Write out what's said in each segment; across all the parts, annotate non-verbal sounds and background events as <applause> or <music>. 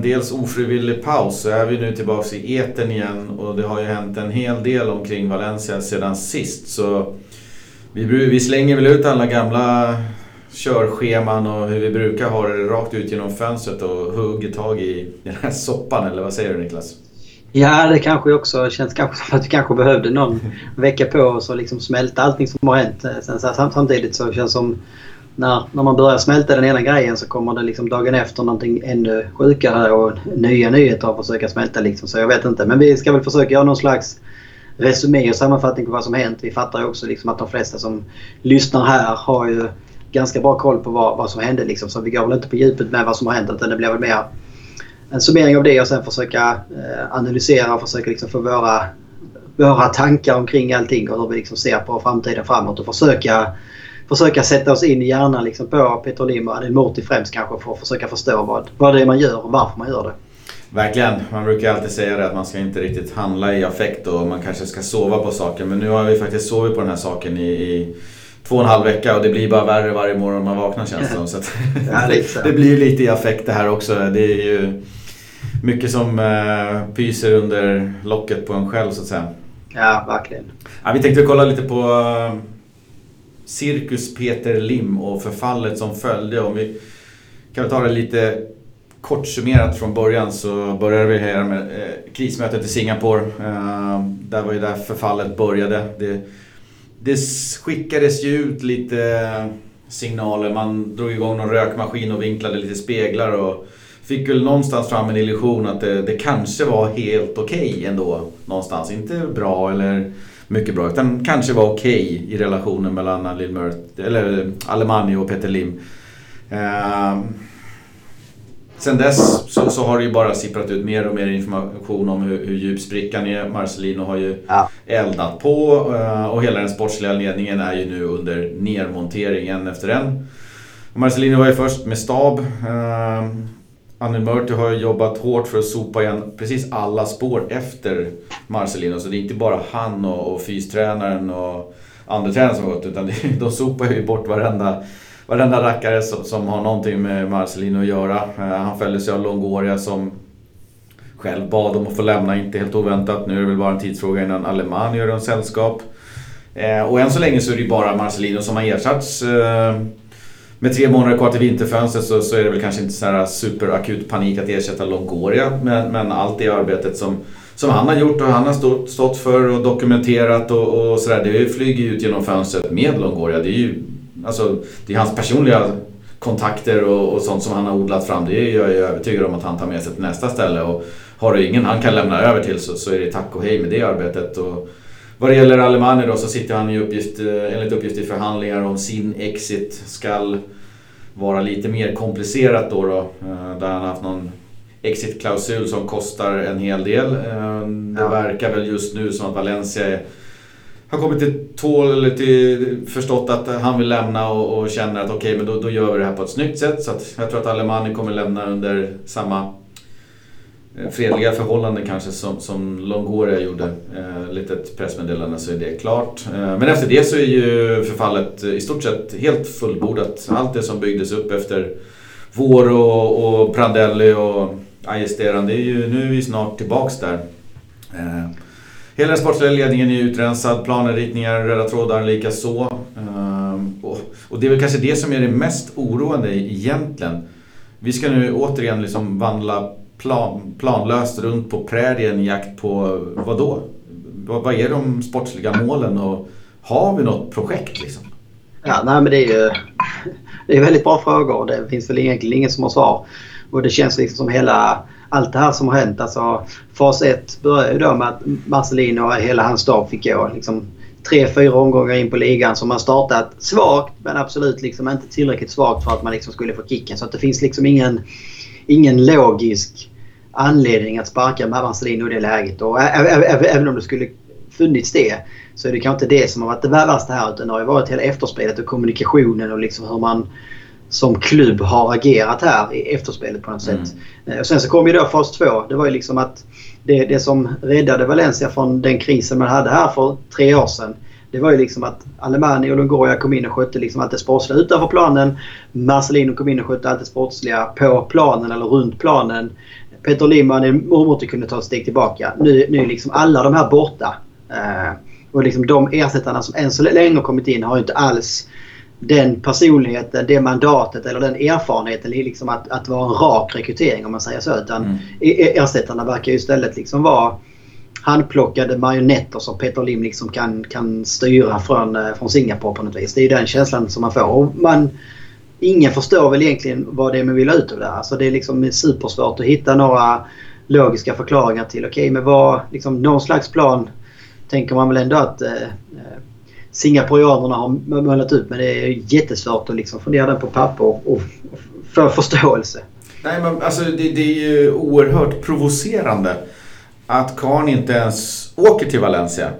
en dels ofrivillig paus så är vi nu tillbaka i eten igen och det har ju hänt en hel del omkring Valencia sedan sist. Så vi, vi slänger väl ut alla gamla körscheman och hur vi brukar ha det rakt ut genom fönstret och hugger tag i den här soppan eller vad säger du Niklas? Ja, det kanske också känns kanske som att vi kanske behövde någon vecka på oss och liksom smälta allting som har hänt. Eh, sen, samtidigt så känns det som när, när man börjar smälta den ena grejen så kommer det liksom dagen efter någonting ännu sjukare och nya nyheter att försöka smälta. Liksom. Så jag vet inte. Men vi ska väl försöka göra någon slags resumé och sammanfattning på vad som hänt. Vi fattar ju också liksom att de flesta som lyssnar här har ju ganska bra koll på vad, vad som hände. Liksom. Så vi går väl inte på djupet med vad som har hänt utan det blir väl mer en summering av det och sen försöka eh, analysera och försöka liksom få våra, våra tankar omkring allting och hur vi liksom ser på framtiden framåt och försöka försöka sätta oss in i hjärnan liksom på Peter Lim och Adil Murti främst kanske för att försöka förstå vad, vad det är man gör och varför man gör det. Verkligen. Man brukar alltid säga det att man ska inte riktigt handla i affekt och man kanske ska sova på saker. Men nu har vi faktiskt sovit på den här saken i, i två och en halv vecka och det blir bara värre varje morgon man vaknar känns det som. Så <laughs> ja, det, <laughs> det, blir lite i affekt det här också. Det är ju mycket som uh, pyser under locket på en själv så att säga. Ja, verkligen. Ja, vi tänkte kolla lite på uh, Cirkus Peter Lim och förfallet som följde. Om vi kan ta det lite kort summerat från början så började vi här med eh, krismötet i Singapore. Eh, där var ju där förfallet började. Det, det skickades ju ut lite eh, signaler. Man drog igång någon rökmaskin och vinklade lite speglar och fick väl någonstans fram en illusion att det, det kanske var helt okej okay ändå. Någonstans. Inte bra eller mycket bra. Utan kanske var okej okay i relationen mellan Alil eller och Peter Lim. Eh, sen dess så, så, har det ju bara sipprat ut mer och mer information om hur, hur djup sprickan är. Marcelino har ju ja. eldat på eh, och hela den sportsliga ledningen är ju nu under nedmontering en efter en. Marcelino var ju först med stab. Eh, Anil Murti har jobbat hårt för att sopa igen precis alla spår efter Marcelino. Så det är inte bara han och, och fystränaren och andra tränaren som har gått utan de sopar ju bort varenda, varenda rackare som, som har någonting med Marcelino att göra. Eh, han följdes ju av Longoria som själv bad om att få lämna, inte helt oväntat. Nu är det väl bara en tidsfråga innan Alemani gör en sällskap. Eh, och än så länge så är det ju bara Marcelino som har ersatts. Eh, med tre månader kvar till vinterfönstret så, så är det väl kanske inte så här superakut panik att ersätta Longoria. Men, men allt det arbetet som, som han har gjort och han har stått, stått för och dokumenterat och, och sådär. Det flyger ju ut genom fönstret med Longoria. Det är ju alltså, det är hans personliga kontakter och, och sånt som han har odlat fram. Det är jag övertygad om att han tar med sig till nästa ställe. Och har du ingen han kan lämna över till så, så är det tack och hej med det arbetet. Och, vad det gäller Alemani då så sitter han i uppgift, eh, enligt uppgift i förhandlingar om sin exit skall vara lite mer komplicerat då. då eh, där han haft någon exit-klausul som kostar en hel del. Eh, det ja. verkar väl just nu som att Valencia har kommit till tål eller till förstått att han vill lämna och, och känner att okej, okay, men då, då gör vi det här på ett snyggt sätt. Så att jag tror att Alemani kommer lämna under samma Eh, fredliga förhållanden kanske som, som Longoria gjorde. Eh, litet pressmeddelande så är det klart. Eh, men efter det så är ju förfallet eh, i stort sett helt fullbordat. Allt det som byggdes upp efter Vår och, och Prandelli och Ajesteran, det är ju, nu är vi snart tillbaks där. Eh, hela den sportsliga ledningen är utrensad, planer, ritningar, röda trådar likaså. Eh, och, och det är väl kanske det som är det mest oroande egentligen. Vi ska nu återigen liksom vandla plan, planlöst runt på prärien i jakt på vad då? Vad, vad är de sportsliga målen och har vi något projekt liksom? Ja, nej men det är ju det är väldigt bra frågor och det finns väl egentligen ingen som har svar. Och det känns liksom som hela allt det här som har hänt. Alltså, fas 1 började ju då med att Marcelino och hela hans stab fick gå liksom, tre, fyra omgångar in på ligan som man startat svagt men absolut liksom inte tillräckligt svagt för att man liksom skulle få kicken. Så att det finns liksom ingen, ingen logisk anledning att sparka Marcelino i det läget. Och även om det skulle funnits det så är det kanske inte det som har varit det värsta här utan det har varit hela efterspelet och kommunikationen och liksom hur man som klubb har agerat här i efterspelet på något sätt. Mm. Och sen så kom ju då fas 2. Det var ju liksom att det, det som räddade Valencia från den krisen man hade här för tre år sedan Det var ju liksom att Alemani och Longoria kom in och skötte liksom allt det sportsliga utanför planen. Marcelino kom in och skötte allt det sportsliga på planen eller runt planen. Peter Lim och Mormotti kunde ta ett steg tillbaka. Nu, nu är liksom alla de här borta. Eh, och liksom de ersättarna som än så länge har kommit in har inte alls den personligheten, det mandatet eller den erfarenheten liksom att, att vara en rak rekrytering om man säger så. Utan mm. ersättarna verkar ju istället liksom vara handplockade marionetter som Peter Lim liksom kan, kan styra från, eh, från Singapore på något vis. Det är den känslan som man får. Och man, ingen förstår väl egentligen vad det är man vill ha ut av det här. Alltså det är liksom supersvårt att hitta några logiska förklaringar till. Okej, okay, men vad, liksom, någon slags plan tänker man väl ändå att eh, singaporianerna har målat upp. Men det är jättesvårt att liksom fundera den på papper och, och få förståelse. Nej, men alltså det, det, är ju oerhört provocerande att Karn inte ens åker till Valencia.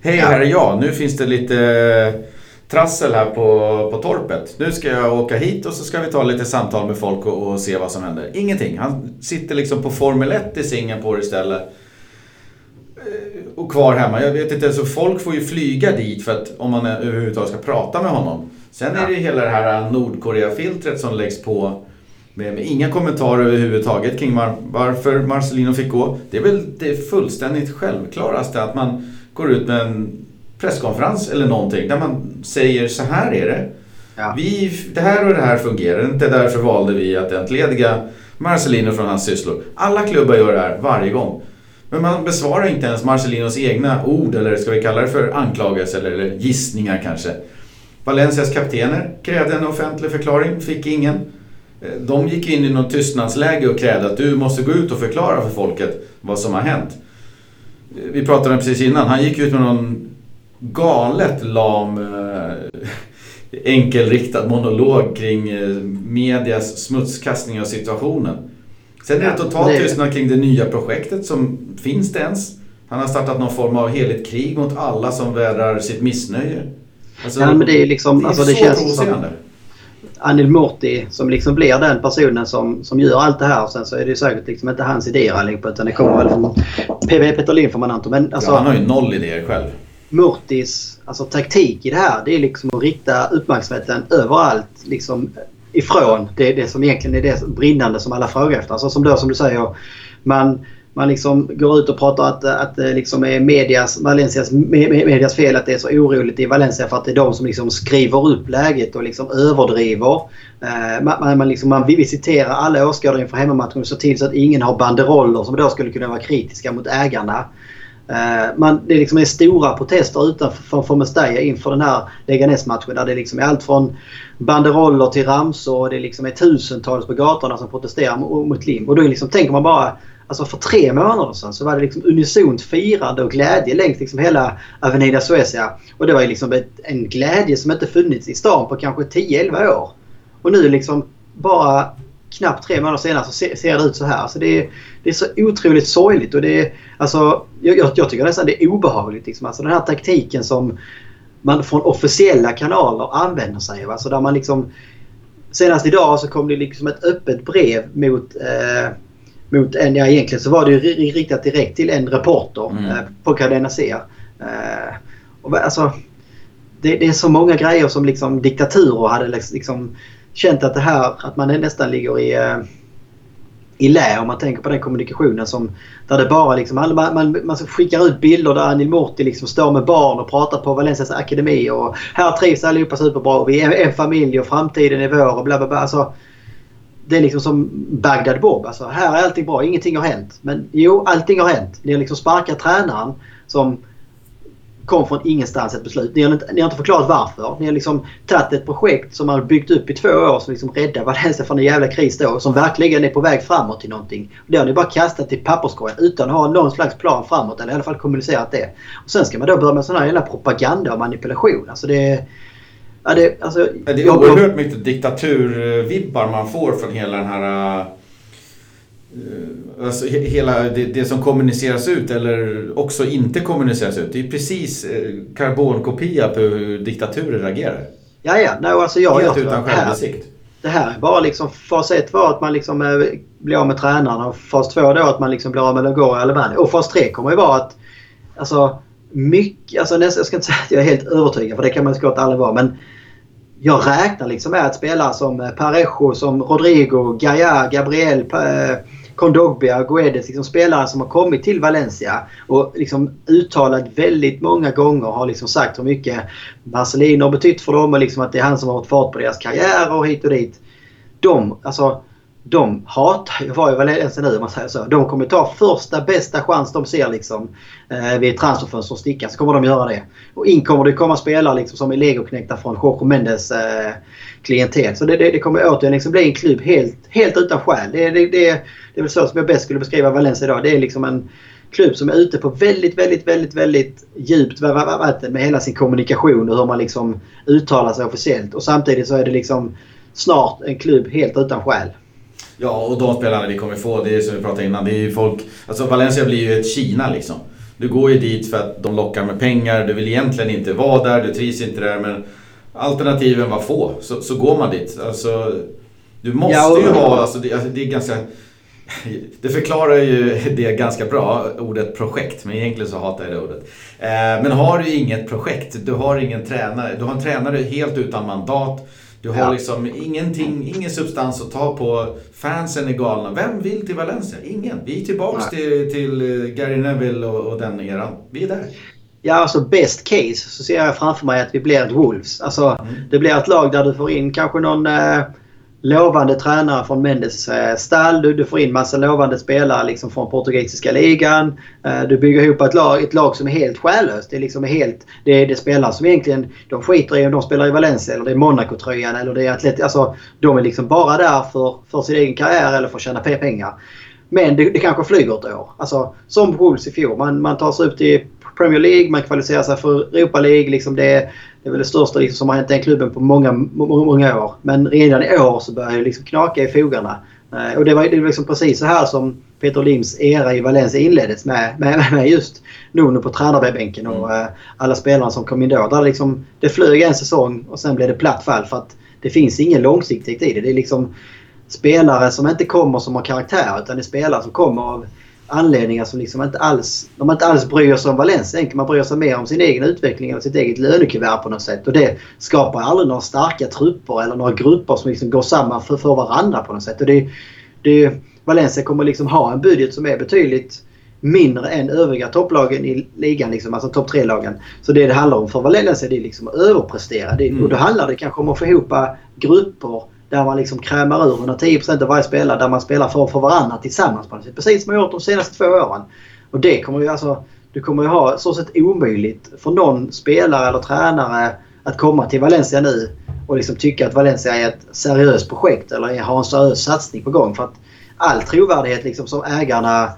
Hej, ja. här är jag. Nu finns det lite trassel här på, på torpet. Nu ska jag åka hit och så ska vi ta lite samtal med folk och, och se vad som händer. Ingenting. Han sitter liksom på Formel 1 i Singapore istället och kvar hemma. Jag vet inte, så folk får ju flyga dit för att om man överhuvudtaget ska prata med honom. Sen är det hela det här Nordkorea-filtret som läggs på med, med, inga kommentarer överhuvudtaget kring var, varför Marcelino fick gå. Det är väl det fullständigt självklaraste att man går ut med en presskonferens eller någonting där man säger så här är det. Ja. Vi, det här och det här fungerar inte, därför valde vi att entlediga Marcelino från hans sysslor. Alla klubbar gör det här varje gång. Men man besvarar inte ens Marcelinos egna ord, eller ska vi kalla det för anklagelser eller gissningar kanske. Valencias kaptener krävde en offentlig förklaring, fick ingen. Eh, de gick in i något tystnadsläge och krävde att du måste gå ut och förklara för folket vad som har hänt. Eh, vi pratade precis innan, han gick ut med någon galet lam eh, enkelriktad monolog kring medias smutskastning av situationen. Sen är det totalt tystnad kring det nya projektet som finns det ens? Han har startat någon form av heligt krig mot alla som vädrar sitt missnöje. Alltså, ja, men det är liksom... Det, är alltså, det känns som Anil Morti som liksom blir den personen som, som gör allt det här. Sen så är det säkert liksom inte hans idéer allihopa utan det kommer väl från PV Peterlin får man anta. Men alltså, ja, han har ju noll idéer själv. Mortis alltså, taktik i det här det är liksom att rikta uppmärksamheten överallt. Liksom, ifrån det, det som egentligen är det brinnande som alla frågar efter. Alltså som då som du säger, man, man liksom går ut och pratar att, att det liksom är medias, Valencias medias fel att det är så oroligt i Valencia för att det är de som liksom skriver upp läget och liksom överdriver. Eh, man, man, liksom, man visiterar alla åskådare inför hemmamatchen och ser till så att ingen har banderoller som då skulle kunna vara kritiska mot ägarna. Eh, man, det liksom är stora protester utanför för Mestalla inför den här Leganes-matchen där det liksom är allt från banderoller till ramsor och det liksom är tusentals på gatorna som protesterar mot Lim. Och då liksom tänker man bara Alltså för tre månader sedan så var det liksom unisont firande och glädje längs liksom hela Avenida Suecia. Och det var ju liksom en glädje som inte funnits i stan på kanske 10-11 år. Och nu liksom bara knappt tre månader senare så ser, ser det ut så här. Alltså det, är, det är så otroligt sorgligt och det är, alltså, jag, jag tycker nästan det är obehagligt. Liksom. Alltså den här taktiken som man från officiella kanaler använder sig av. Alltså där man liksom, senast idag så kom det liksom ett öppet brev mot eh, mot en, ja egentligen så var det ju riktat direkt till en reporter mm. eh, på Cadena C. Eh, och alltså, det, det, är så många grejer som liksom diktaturer hade liksom känt att det här, att man nästan ligger i, eh, i lä om man tänker på den kommunikationen som där det bara liksom, man, man, man skickar ut bilder där Anil Morti liksom står med barn och pratar på Valencias akademi och här trivs allihopa superbra och vi är en familj och framtiden är vår och bla bla bla. Alltså, det är liksom som Bagdad Bob. Alltså, här är allting bra, ingenting har hänt. Men jo, allting har hänt. Ni har liksom sparkat tränaren som kom från ingenstans ett beslut. Ni har inte, ni har inte förklarat varför. Ni har liksom tagit ett projekt som har byggt upp i två år som liksom räddar Valencia från en jävla kris då. Som verkligen är på väg framåt till någonting. Det har ni bara kastat i papperskorgen utan att ha någon slags plan framåt. Eller i alla fall kommunicerat det. Och Sen ska man då börja med sån här jävla propaganda och manipulation. Alltså det Ja, det, alltså, det är oerhört mycket diktaturvibbar man får från hela den här Uh, alltså hela det, det, som kommuniceras ut eller också inte kommuniceras ut. Det är precis uh, karbonkopia på hur diktaturer agerar. Ja, ja. No, alltså jag, Helt jag, utan självinsikt. Det här är bara liksom, fas 1 var att man liksom uh, blir av med tränarna och fas 2 då att man liksom blir av med Longoria eller Alabani. Och fas 3 kommer ju vara att alltså, mycket, alltså nästan, jag ska inte säga att jag är helt övertygad för det kan man såklart aldrig vara men jag räknar liksom med att spela som eh, Parejo, som Rodrigo, Gaia, Gabriel, eh, Kondogbia, Guedes. Liksom spelare som har kommit till Valencia och liksom uttalat väldigt många gånger har liksom sagt hur mycket Marcelino har betytt för dem och liksom att det är han som har fått fart på deras karriär och hit och dit. De, alltså de hatar ju var i Valencia nu om man säger så. De kommer ta första bästa chans de ser liksom eh, vid transferfönster och sticka så kommer de göra det. Och in kommer det komma spelare liksom som är legoknäckta från Jorge Mendes eh, klientel. Så det, det, det kommer återigen liksom bli en klubb helt, helt utan själ. Det, det, det, det är väl så som jag bäst skulle beskriva Valencia idag. Det är liksom en klubb som är ute på väldigt, väldigt, väldigt, väldigt djupt vatten med hela sin kommunikation och hur man liksom uttalar sig officiellt. Och samtidigt så är det liksom snart en klubb helt utan själ. Ja, och de spelarna vi kommer få, det är som vi pratade innan, det är ju folk... Alltså Valencia blir ju ett Kina liksom. Du går ju dit för att de lockar med pengar, du vill egentligen inte vara där, du trivs inte där men alternativen var få, så, så går man dit. Alltså, du måste ja, och... ju ha, alltså det, alltså det är ganska... <laughs> Det förklarar ju det ganska bra, ordet projekt, men egentligen så hatar jag det ordet. Eh, men har du inget projekt, du har ingen tränare, du har en tränare helt utan mandat du har ja. liksom ingenting, ingen substans att ta på. Fansen är galna. Vem vill till Valencia? Ingen. Vi är tillbaks ja. till, till eh, Gary Neville och, och den eran. Vi är där. Ja, alltså best case så ser jag framför mig att vi blir ett Wolves. Alltså, mm. Det blir ett lag där du får in kanske någon eh, lovande tränare från Mendes eh, stall. Du, du får in massa lovande spelare liksom från portugisiska ligan. Eh, du bygger ihop ett lag, ett lag som är helt själlöst. Det är, liksom helt, det är det spelare som egentligen de skiter i om de spelar i Valencia eller det är Monaco-tröjan eller det är Atlet. Alltså, de är liksom bara där för, för sin egen karriär eller för att tjäna pengar. Men det, det kanske flyger ett år. Alltså, som Wolves i fjol. Man, man tar sig upp till Premier League, man kvalificerar sig för Europa League. Liksom det, det är väl det största liksom, som har hänt den klubben på många, många år. Men redan i år så börjar det liksom knaka i fogarna. Eh, och det var, det var liksom precis så här som Peter Lims era i Valencia inleddes med, med, med just Nuno på tränarbänken och mm. alla spelarna som kom in då. Där liksom, det flög en säsong och sen blev det platt fall för att det finns ingen långsiktighet i det. Det är liksom spelare som inte kommer som har karaktär utan det är spelare som kommer av anledningar som liksom inte alls... De inte alls bryr sig om Valencia. Man bryr sig mer om sin egen utveckling och sitt eget lönekuvert på något sätt. Och det skapar aldrig några starka trupper eller några grupper som liksom går samman för, för varandra på något sätt. Och det, det, Valencia kommer liksom ha en budget som är betydligt mindre än övriga topplagen i ligan. Liksom, alltså topp tre-lagen. Så det det handlar om för Valencia det är liksom att överprestera. Det, mm. Och då handlar det kanske om att få ihop grupper där man liksom krämar ur 110% av varje spelare. Där man spelar för, för varandra tillsammans. Precis som man gjort de senaste två åren. Och det kommer ju alltså... Du kommer ju ha så sett omöjligt för någon spelare eller tränare att komma till Valencia nu och liksom tycka att Valencia är ett seriöst projekt eller har en seriös satsning på gång. För att all trovärdighet liksom som ägarna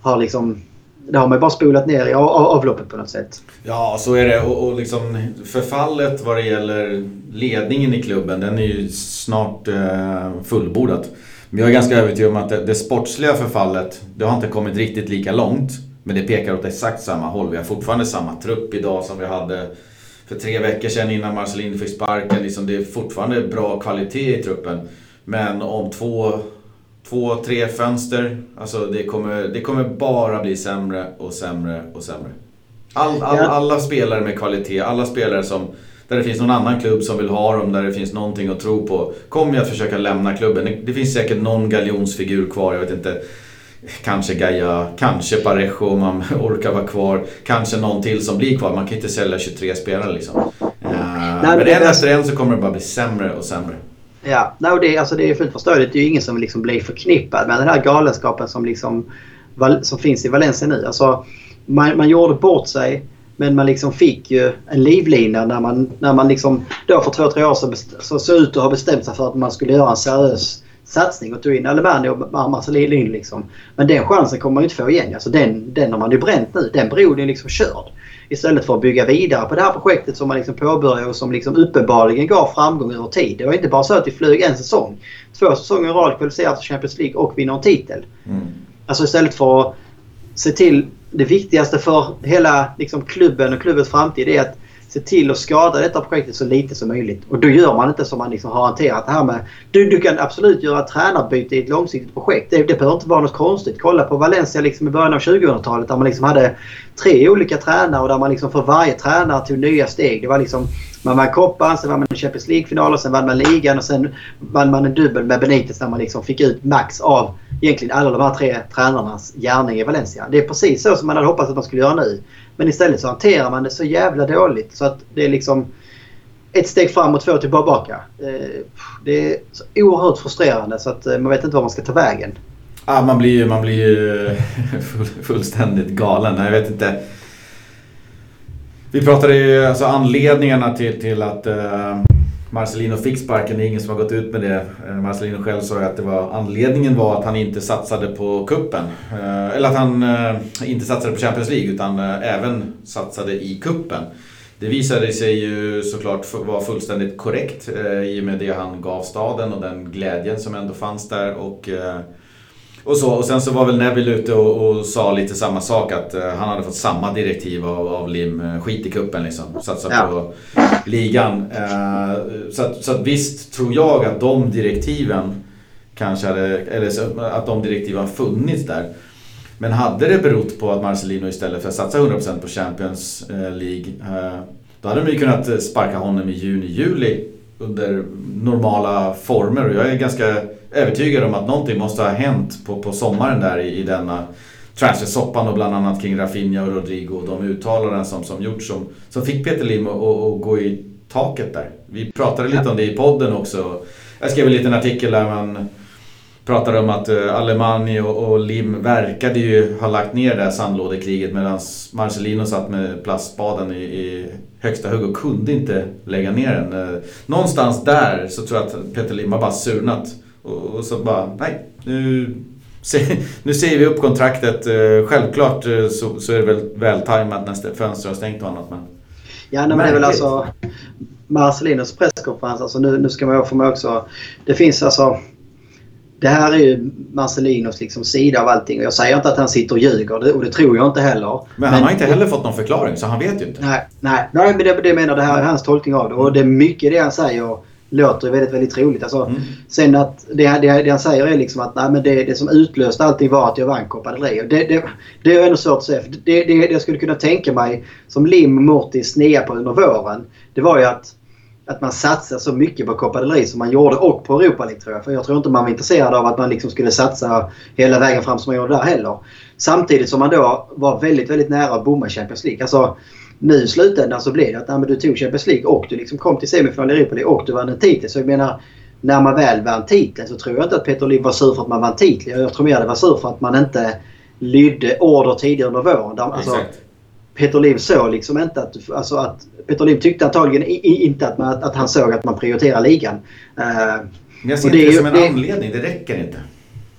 har liksom det har man bara spolat ner i avloppet på något sätt. Ja, så är det. Och, och liksom förfallet vad det gäller ledningen i klubben, den är ju snart eh, fullbordat. Men jag är ganska övertygad om att det, det sportsliga förfallet, det har inte kommit riktigt lika långt. Men det pekar åt exakt samma håll. Vi har fortfarande samma trupp idag som vi hade för tre veckor sedan innan Marcelin fick sparken. Liksom det är fortfarande bra kvalitet i truppen. Men om två två, tre fönster. Alltså det kommer, det kommer bara bli sämre och sämre och sämre. All, all, alla spelare med kvalitet, alla spelare som där det finns någon annan klubb som vill ha dem, där det finns någonting att tro på. Kommer ju att försöka lämna klubben. Det, finns säkert någon galjonsfigur kvar, jag vet inte. Kanske Gaia, kanske Parejo om man <laughs> orkar vara kvar. Kanske någon till som blir kvar. Man kan inte sälja 23 spelare liksom. Uh, Nej, men en efter en så kommer det bara bli sämre och sämre. Ja, no, det, alltså det är fullt förståeligt. Det är ju ingen som liksom blir förknippad med den här galenskapen som, liksom, som finns i Valencia nu. Alltså, man, man gjorde bort sig men man liksom fick ju en livlina när man, när man liksom då för två, tre år sedan så såg ut att ha bestämt sig för att man skulle göra en seriös satsning och tog in Alemani och Marcelin liksom. Men den chansen kommer man ju inte få igen. Alltså den, den har man ju bränt nu. Den bron är liksom körd. Istället för att bygga vidare på det här projektet som man liksom påbörjade och som liksom uppenbarligen gav framgång över tid. Det var inte bara så att vi flög en säsong. Två säsonger i rad kvalificerat för Champions League och vinner en titel. Mm. Alltså istället för att se till det viktigaste för hela liksom, klubben och klubbens framtid är att se till att skada detta projektet så lite som möjligt. Och då gör man inte som man liksom har hanterat det här med. Du, du kan absolut göra tränarbyte i ett långsiktigt projekt. Det, det behöver inte vara något konstigt. Kolla på Valencia liksom i början av 2000-talet där man liksom hade tre olika tränare och där man liksom för varje tränare tog nya steg. Det var liksom man vann koppan, sen vann man en Champions League-final och sen vann man ligan och sen vann man en dubbel med Benitez där man liksom fick ut max av egentligen alla de här tre tränarnas gärning i Valencia. Det är precis så som man hade hoppats att man skulle göra nu. Men istället så hanterar man det så jävla dåligt så att det är liksom ett steg fram och två tillbaka. Eh, det är så oerhört frustrerande så att eh, man vet inte var man ska ta vägen. Ja, man blir ju man blir eh, fullständigt galen. Jag vet inte. Vi pratade ju alltså anledningarna till, till att Marcelino fick sparken. Det är ingen som har gått ut med det. Eh, Marcelino själv sa ju att det var, anledningen var att han inte satsade på kuppen. Eh, eller att han eh, inte satsade på Champions League utan även satsade i kuppen. Det visade sig ju såklart vara fullständigt korrekt i och med det han gav staden och den glädjen som ändå fanns där. Och, och, så, och sen så var väl Neville ute och, och sa lite samma sak att uh, han hade fått samma direktiv av, av Lim. Uh, skit i kuppen liksom. Satsa ja. på ligan. Uh, så, att, så att visst tror jag att de direktiven kanske hade, eller så, att de direktiven funnits där. Men hade det berott på att Marcelino istället för att satsa 100% på Champions League då hade de ju kunnat sparka honom i juni, juli under normala former och jag är ganska övertygad om att någonting måste ha hänt på, på sommaren där i, i denna transfersoppan och bland annat kring Rafinha och Rodrigo och de uttalanden som, som gjorts som, som fick Peter Lim att, gå i taket där. Vi pratade lite om det i podden också. Jag skrev en liten artikel där man pratade om att eh, uh, Alemani och, och, Lim verkade ju ha lagt ner det här sandlådekriget medan Marcelino satt med plastspaden i, i högsta hugg och kunde inte lägga ner den. Uh, någonstans där så tror jag att Peter Lim har bara surnat och, så bara, nej. Nu, nu säger vi upp kontraktet. Eh, självklart eh, så, så är det väl vältajmat när fönstret har stängt och annat. Men... Ja, men det är väl alltså Marcelinos presskonferens. Alltså nu, nu ska man få mig också... Det finns alltså... Det här är ju Marcelinos liksom sida av allting. Och jag säger inte att han sitter och ljuger och det tror jag inte heller. Men, men han har inte heller fått någon förklaring så han vet ju inte. Nej, nej, nej men det, det menar det här är hans tolkning av det. Och det är mycket det han säger låter väldigt, väldigt troligt. Alltså, mm. Sen att det, det, det han säger är liksom att nej, men det, det som utlöste allting var att jag vann Copa. Det, det, det är ändå svårt att säga. Det, det, jag skulle kunna tänka mig som Lim Mortis snea på under våren. Det var ju att, att man satsade så mycket på Copa del Rey som man gjorde och på Europa League tror jag. För jag tror inte man var intresserad av att man liksom skulle satsa hela vägen fram som man gjorde där heller. Samtidigt som man då var väldigt, väldigt nära att bomma Champions League. Alltså, nu i slutändan så blev det att nej, du tog Champions League och du liksom kom till semifinal i Europa League och du vann en titel. Så jag menar, när man väl vann titeln så tror jag inte att Peter Lim var sur för att man vann titeln. Jag tror mer det var sur för att man inte lydde order tidigare under våren. Alltså, Peter Lim såg liksom inte att... Alltså att Peter Lim tyckte antagligen inte att, man, att han såg att man prioriterar ligan. Uh, jag ser inte det, det som en det, anledning. Det räcker inte.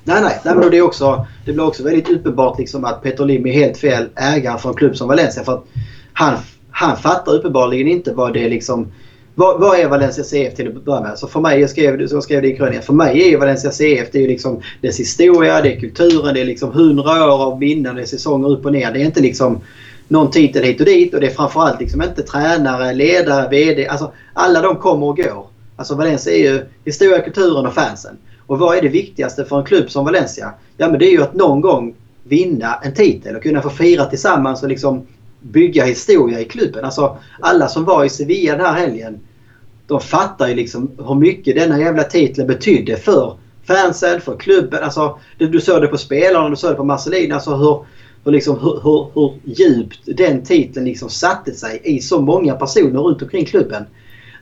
Nej, nej. nej men det, är också, det blir också väldigt uppenbart liksom att Peter Lim är helt fel ägare för en klubb som Valencia. För att han, han fattar uppenbarligen inte vad det är liksom... Vad, vad är Valencia CF till att börja med? Så för mig, jag skrev, jag skrev det i krönikan, för mig är ju Valencia CF det är liksom dess historia, det är kulturen, det är liksom hundra år av vinnande säsonger upp och ner. Det är inte liksom någon titel hit och dit och det är framförallt liksom inte tränare, ledare, VD. Alltså alla de kommer och går. Alltså Valencia är ju historia, kulturen och fansen. Och vad är det viktigaste för en klubb som Valencia? Ja men det är ju att någon gång vinna en titel och kunna få fira tillsammans och liksom bygga historia i klubben. Alltså alla som var i Sevilla den här helgen. De fattar ju liksom hur mycket denna jävla titeln betydde för fansen, för klubben. Alltså, du såg det på spelarna, du såg det på Marcelin. Alltså hur, hur, liksom, hur, hur, hur djupt den titeln liksom satte sig i så många personer runt omkring klubben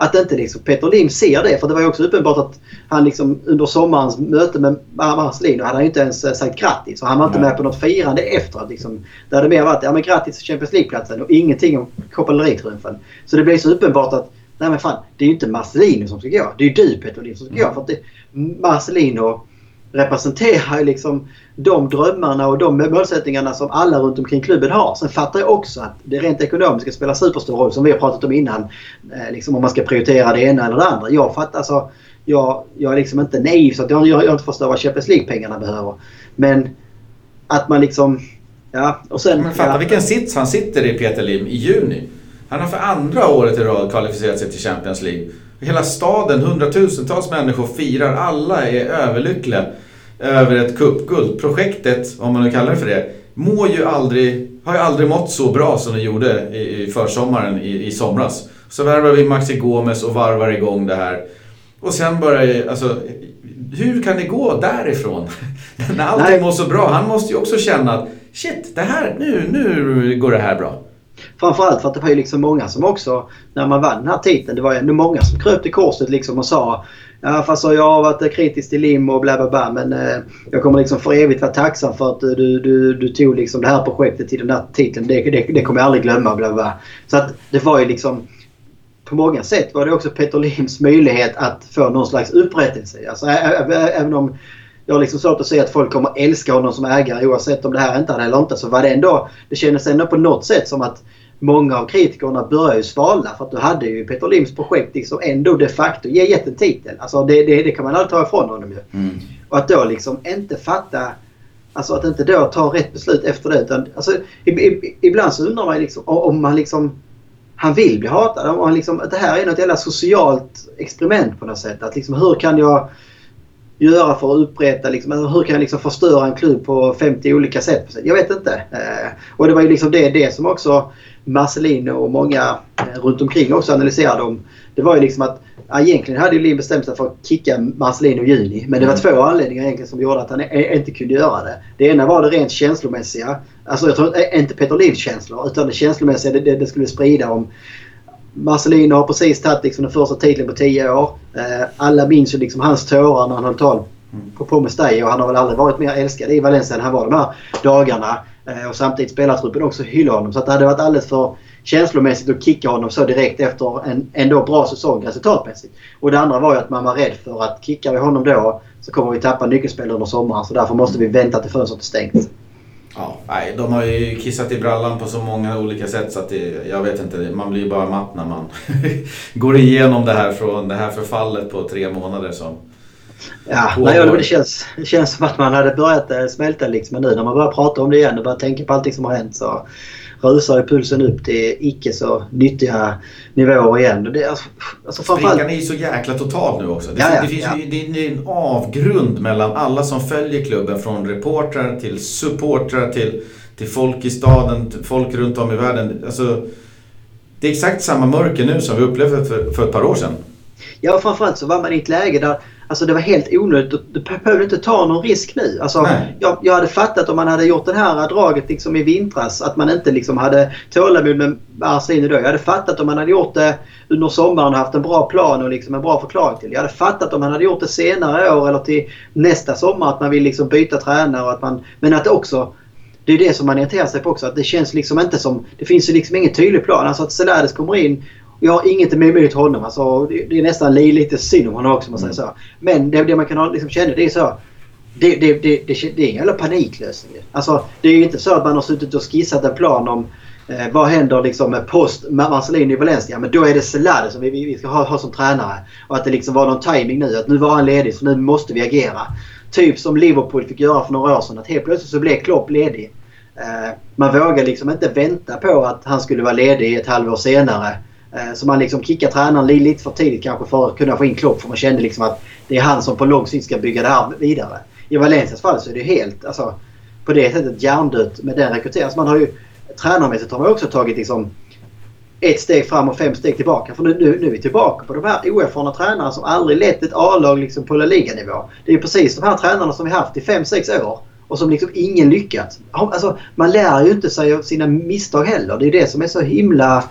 att inte liksom Peter Lim ser det. För det var ju också uppenbart att han liksom under sommarens möte med Marcelino hade han ju inte ens eh, sagt grattis. Och han var inte med på något firande efteråt. Liksom. Det hade mer varit ja, men grattis till Champions League-platsen och ingenting om Copa. Så det blev så uppenbart att nej men fan, det är ju inte Marcelino som ska gå. Det är ju du Peter Lim som ska gå. Mm. För att det, Marcelino representerar ju liksom de drömmarna och de målsättningarna som alla runt omkring klubben har. Sen fattar jag också att det rent ekonomiska spelar superstor roll som vi har pratat om innan. Eh, liksom om man ska prioritera det ena eller det andra. Jag fattar alltså, jag, jag är liksom inte naiv så att jag, jag, jag inte förstår vad Champions League-pengarna behöver. Men att man liksom... Ja, och sen... Men fatta ja. vilken sits han sitter i Peter Lim i juni. Han har för andra året i rad kvalificerat sig till Champions League. Hela staden, hundratusentals människor firar. Alla är överlyckliga över ett cupguld. Projektet, om man nu kallar det för det, mår ju aldrig, har ju aldrig mått så bra som det gjorde i, i försommaren i, i somras. Så värvar vi Maxi Gomes och varvar igång det här. Och sen börjar alltså, hur kan det gå därifrån? <laughs> När allting mår så bra. Han måste ju också känna att shit, det här, nu, nu går det här bra. Framförallt för att det var ju liksom många som också, när man vann den här titeln, det var ju många som kröp till korset liksom och sa Ja fast jag har varit kritisk till Lim och bla bla bla men eh, jag kommer liksom för evigt vara tacksam för att eh, du, du, du tog liksom det här projektet till den här titeln. Det, det, det kommer jag aldrig glömma. Bla bla. Så att det var ju liksom på många sätt var det också Peter Lims möjlighet att få någon slags upprättelse. Alltså, även om jag har liksom svårt att se att folk kommer älska honom som ägare oavsett om det här inte hade eller inte. Så var det ändå, det kändes ändå på något sätt som att många av kritikerna börjar ju svalna för att du hade ju Peter Lims projekt liksom ändå de facto gett en titel. Alltså det, det, det kan man aldrig ta ifrån honom ju. Mm. Och att då liksom inte fatta Alltså att inte då ta rätt beslut efter det. Utan, alltså, ibland så undrar man liksom, om man liksom han vill bli hatad. Om han liksom, det här är något jävla socialt experiment på något sätt. Att liksom, hur kan jag göra för att upprätta, liksom, hur kan jag liksom förstöra en klubb på 50 olika sätt? Jag vet inte. Eh, och det var ju liksom det, det som också Marcelino och många eh, runt omkring också analyserade om. Det var ju liksom att ja, egentligen hade ju Lin bestämt sig för att kicka Marcelino i juni. Men det var mm. två anledningar egentligen som gjorde att han inte kunde göra det. Det ena var det rent känslomässiga. Alltså jag tror inte Peter Livs känslor utan det känslomässiga det, det, det skulle sprida om Marcelino har precis tagit liksom den första titeln på 10 år. Eh, alla minns ju liksom hans tårar när han höll tal på, på Mestalla och han har väl aldrig varit mer älskad i Valencia än han var de här dagarna. Eh, och samtidigt spelartruppen också hyllar honom. Så att det hade varit alldeles för känslomässigt att kicka honom så direkt efter en ändå bra säsong resultatmässigt. Och det andra var ju att man var rädd för att kickar vi honom då så kommer vi tappa nyckelspel under sommaren. Så därför måste vi vänta till fönstret är stängt. Ja, nej, de har ju kissat i brallan på så många olika sätt så att det, jag vet inte, man blir ju bara matt när man <laughs> går igenom det här från det här förfallet på tre månader som Ja, nej, det, känns, det känns som att man hade börjat eh, smälta liksom. Men nu när man börjar prata om det igen och börjar tänka på allting som har hänt så rusar pulsen upp till icke så nyttiga nivåer igen. Det, alltså, alltså Sprickan är ju så jäkla total nu också. Det, ja, ja, det finns ja. ju, det är en avgrund mellan alla som följer klubben. Från reportrar till supportrar till, till folk i staden, folk runt om i världen. Alltså, det är exakt samma mörker nu som vi upplevde för, för ett par år sedan. Ja, framförallt så var man i ett läge där Alltså det var helt onödigt. Du behövde inte ta någon risk nu. Alltså, jag, jag, hade fattat om man hade gjort det här draget liksom i vintras att man inte liksom hade tålamod med Marcelino då. Jag hade fattat om man hade gjort det under sommaren och haft en bra plan och liksom en bra förklaring till. Jag hade fattat om man hade gjort det senare år eller till nästa sommar att man vill liksom byta tränare. Och att man, men att det också det är det som man irriterar sig på också. Att det känns liksom inte som... Det finns ju liksom ingen tydlig plan. Alltså att Celades kommer in jag har inget emot honom. Alltså, det, det är nästan lite synd om honom också man säger så. Men det, det man kan liksom känna det är så. Det, det, det, det, är en jävla paniklösning. Alltså, det är ju inte så att man har suttit och skissat en plan om eh, vad händer liksom post Marcelino i Valencia. Men då är det Celade som vi, vi ska ha, ha som tränare. Och att det liksom var någon timing nu. Att nu var han ledig så nu måste vi agera. Typ som Liverpool fick göra för några år sedan. Att helt plötsligt så blev Klopp ledig. Eh, man vågar liksom inte vänta på att han skulle vara ledig ett halvår senare. Eh, så man liksom kickar tränaren lite för tidigt kanske för att kunna få in Klopp. För man kände liksom att det är han som på lång sikt ska bygga det här vidare. I Valencias fall så är det helt alltså, på det sättet hjärndött med den rekryteringen. Alltså man har ju, tränarmässigt har man också tagit liksom ett steg fram och fem steg tillbaka. För nu, nu, nu är vi tillbaka på de här oerfarna tränarna som aldrig lett ett A-lag liksom på La Liga-nivå. Det är precis de här tränarna som vi haft i 5-6 år och som liksom ingen lyckats. Alltså, man lär ju inte sig av sina misstag heller. Det är det som är så himla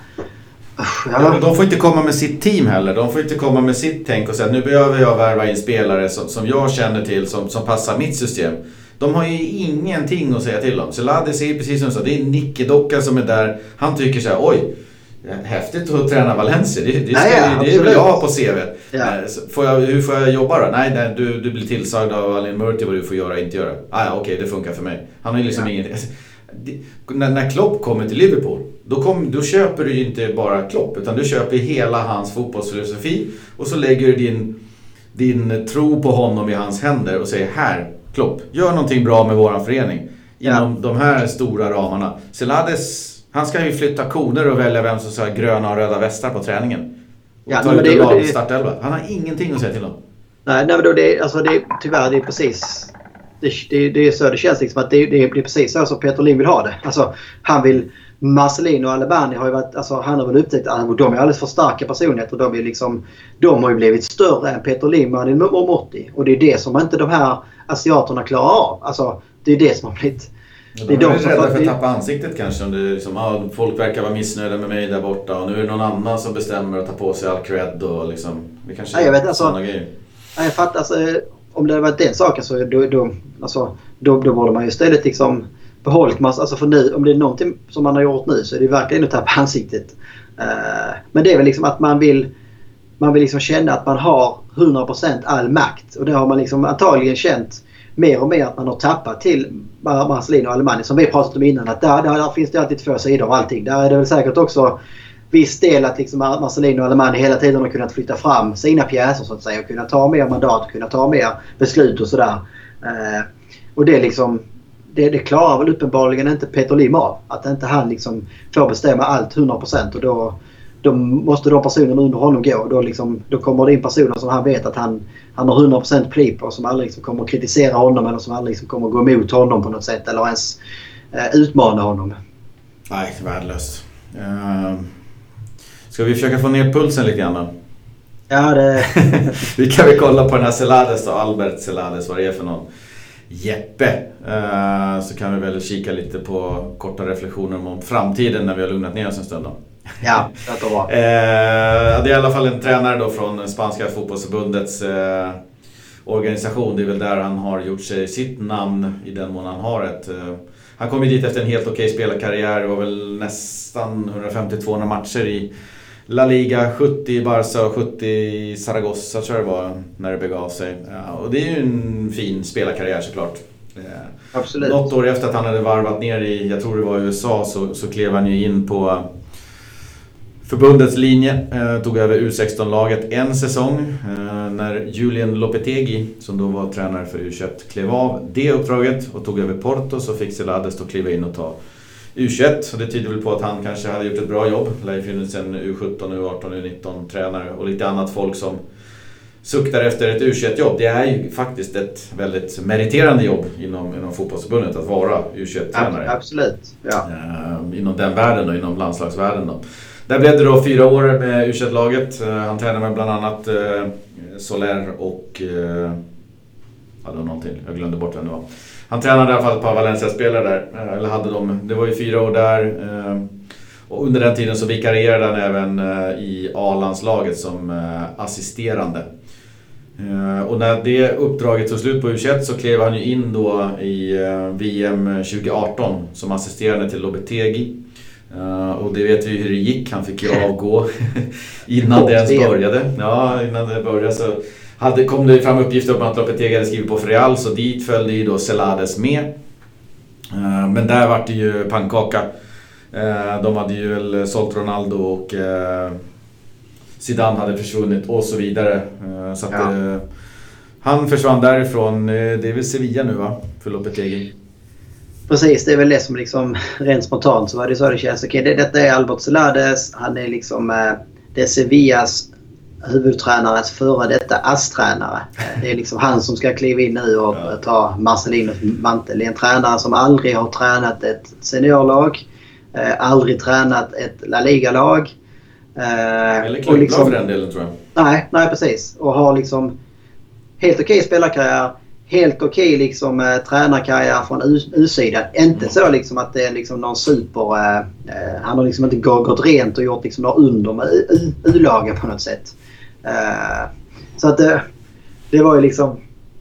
Ja. de får inte komma med sitt team heller. De får inte komma med sitt tänk och säga att nu behöver jag värva in spelare som, som jag känner till, som, som passar mitt system. De har ju ingenting att säga till om. Celades är precis som du sa, det är Nicke Docka som är där. Han tycker så här, oj, häftigt att träna Valencia. Det, det, Nej, ja, det vill jag ha på CV. Ja. Får jag, hur får jag jobba då? Nej, nej du, du blir tillsagd av Alin Murti vad du får göra och inte göra. Ah, ja, okej, okay, det funkar för mig. Han har ju liksom ja. ingenting <laughs> när, när Klopp kommer till Liverpool, då, kom, då köper du inte bara Klopp, utan du köper hela hans fotbollsfilosofi och så lägger du din, din tro på honom i hans händer och säger här, Klopp, gör någonting bra med våran förening. Inom ja. de här stora ramarna. Celades Han ska ju flytta koner och välja vem som ska ha gröna och röda västar på träningen. Och Ja, ta ut det- en det- startelva. Han har ingenting att säga till om. Nej, nej men då det, alltså det, tyvärr, det är precis... Det, det, det är så det känns liksom att det, det är precis så som Peter Lim vill ha det. Alltså, han vill... Marcelino och Alebani har ju varit... Alltså, han har väl upptäckt att de är alldeles för starka personligheter. De, är liksom, de har ju blivit större än Peter Lim och Motti. Och det är det som inte de här asiaterna klarar av. Alltså, det är det som har blivit... De är är, de som rädda för att tappa ansiktet kanske. Om det är liksom, ah, folk verkar vara missnöjda med mig där borta och nu är det någon annan som bestämmer att ta på sig all cred och liksom... Det kanske Ja, jag vet, är alltså- grejer. Ja, jag fattar. Alltså, om det hade varit den saken så då, då, alltså, då, då borde man ju istället liksom behållit massa, alltså för nu, om det är någonting som man har gjort nu så är det verkligen att tappa <laughs> ansiktet. Eh, men det är väl liksom att man vill man vill liksom känna att man har 100% all makt. Och det har man liksom antagligen känt mer och mer att man har tappat till Marcelino och Alemani som vi pratat om innan. Att där, där, där finns det alltid två sidor av allting. Där är det väl säkert också viss del att liksom Marcelino och Alemani hela tiden har kunnat flytta fram sina pjäser så att säga. Och kunna ta mer mandat och kunna ta mer beslut och sådär. Eh, och det är liksom det, det klarar väl uppenbarligen inte Peter Lim av. Att inte han liksom får bestämma allt 100% och då, då måste de personerna under honom gå. Då, liksom, då kommer det in personer som han vet att han, han har 100% pli på som aldrig liksom kommer att kritisera honom eller som aldrig liksom kommer att gå emot honom på något sätt eller ens eh, utmana honom. Nej, värdelöst. Uh, ska vi försöka få ner pulsen lite grann då? Ja, det... <laughs> vi kan väl kolla på den här Celades då, Albert Celades, vad det är för någon. Jeppe. Eh, så kan vi väl kika lite på korta reflektioner om framtiden när vi har lugnat ner oss en stund då. Ja, det bra. Eh, det är i alla fall en tränare då från spanska fotbollsförbundets eh, organisation. Det är väl där han har gjort sig sitt namn i den mån han har ett. Han kom ju dit efter en helt okej spelarkarriär. Det var väl nästan 150-200 matcher i La Liga, 70 i Barca och 70 i Zaragoza tror jag det var när det begav sig. Ja, och det är ju en fin spelarkarriär såklart. Eh, Absolut. något år efter att han hade varvat ner i, jag tror det var USA, så, så klev han ju in på förbundets linje. Eh, tog över U16-laget en säsong. Eh, när Julian Lopetegi, som då var tränare för U21, klev av det uppdraget och tog över Porto så fick Celades då kliva in och ta U21. Så det tyder väl på att han kanske hade gjort ett bra jobb. Det lär ju funnits en U17, U18, U19 tränare och lite annat folk som suktar efter ett U21-jobb. Det är ju faktiskt ett väldigt meriterande jobb inom, inom fotbollsförbundet att vara U21-tränare. Absolut. Ja. Eh, inom den världen och inom landslagsvärlden då. Där blev det då fyra år med U21-laget. Eh, han tränade med bland annat eh, Soler och... Eh, ja, det var någonting. Jag glömde bort vem det var. Han tränade i alla fall ett par Valencia-spelare där. Eh, eller hade dem, Det var ju fyra år där. Eh, och under den tiden så vikarierade han även eh, i A-landslaget som assisterande. Och när det uppdraget tog slut på U21 så klev han ju in då i VM 2018 som assisterande till Lobetegi. Eh, Och det vet vi hur det gick. Han fick ju <laughs> avgå <laughs> innan det ens började. Ja, innan det började så hade, kom det fram uppgifter om att Lopetegi hade skrivit på Real så dit följde ju då Celades med. Eh, Men där vart det ju pannkaka. Eh, De hade ju väl sålt Ronaldo och Zidane hade försvunnit och så vidare. Så att, Ja. han försvann därifrån. Det är väl Sevilla nu va? För Lopetegi. Precis, det är väl det som liksom rent spontant så var det så det känns. Okej, det, detta är Albert Celades. Han är liksom eh, det är Sevillas huvudtränares före detta ASS-tränare. Det är liksom han som ska kliva in nu och Ja. ta Marcelinos mantel. Det är en tränare som aldrig har tränat ett seniorlag. eh, Aldrig tränat ett La Liga-lag. eh, Eller klubblag liksom- för den delen tror jag. Nej, nej precis. Och har liksom helt okej spelarkarriär. Helt okej liksom, eh, tränarkarriär från U-sidan. Inte Mm. så liksom att det är liksom någon super... Eh, eh, han har liksom inte gå- gått rent och gjort liksom några under med U-lagen på något sätt. Eh, så att det, det var ju liksom...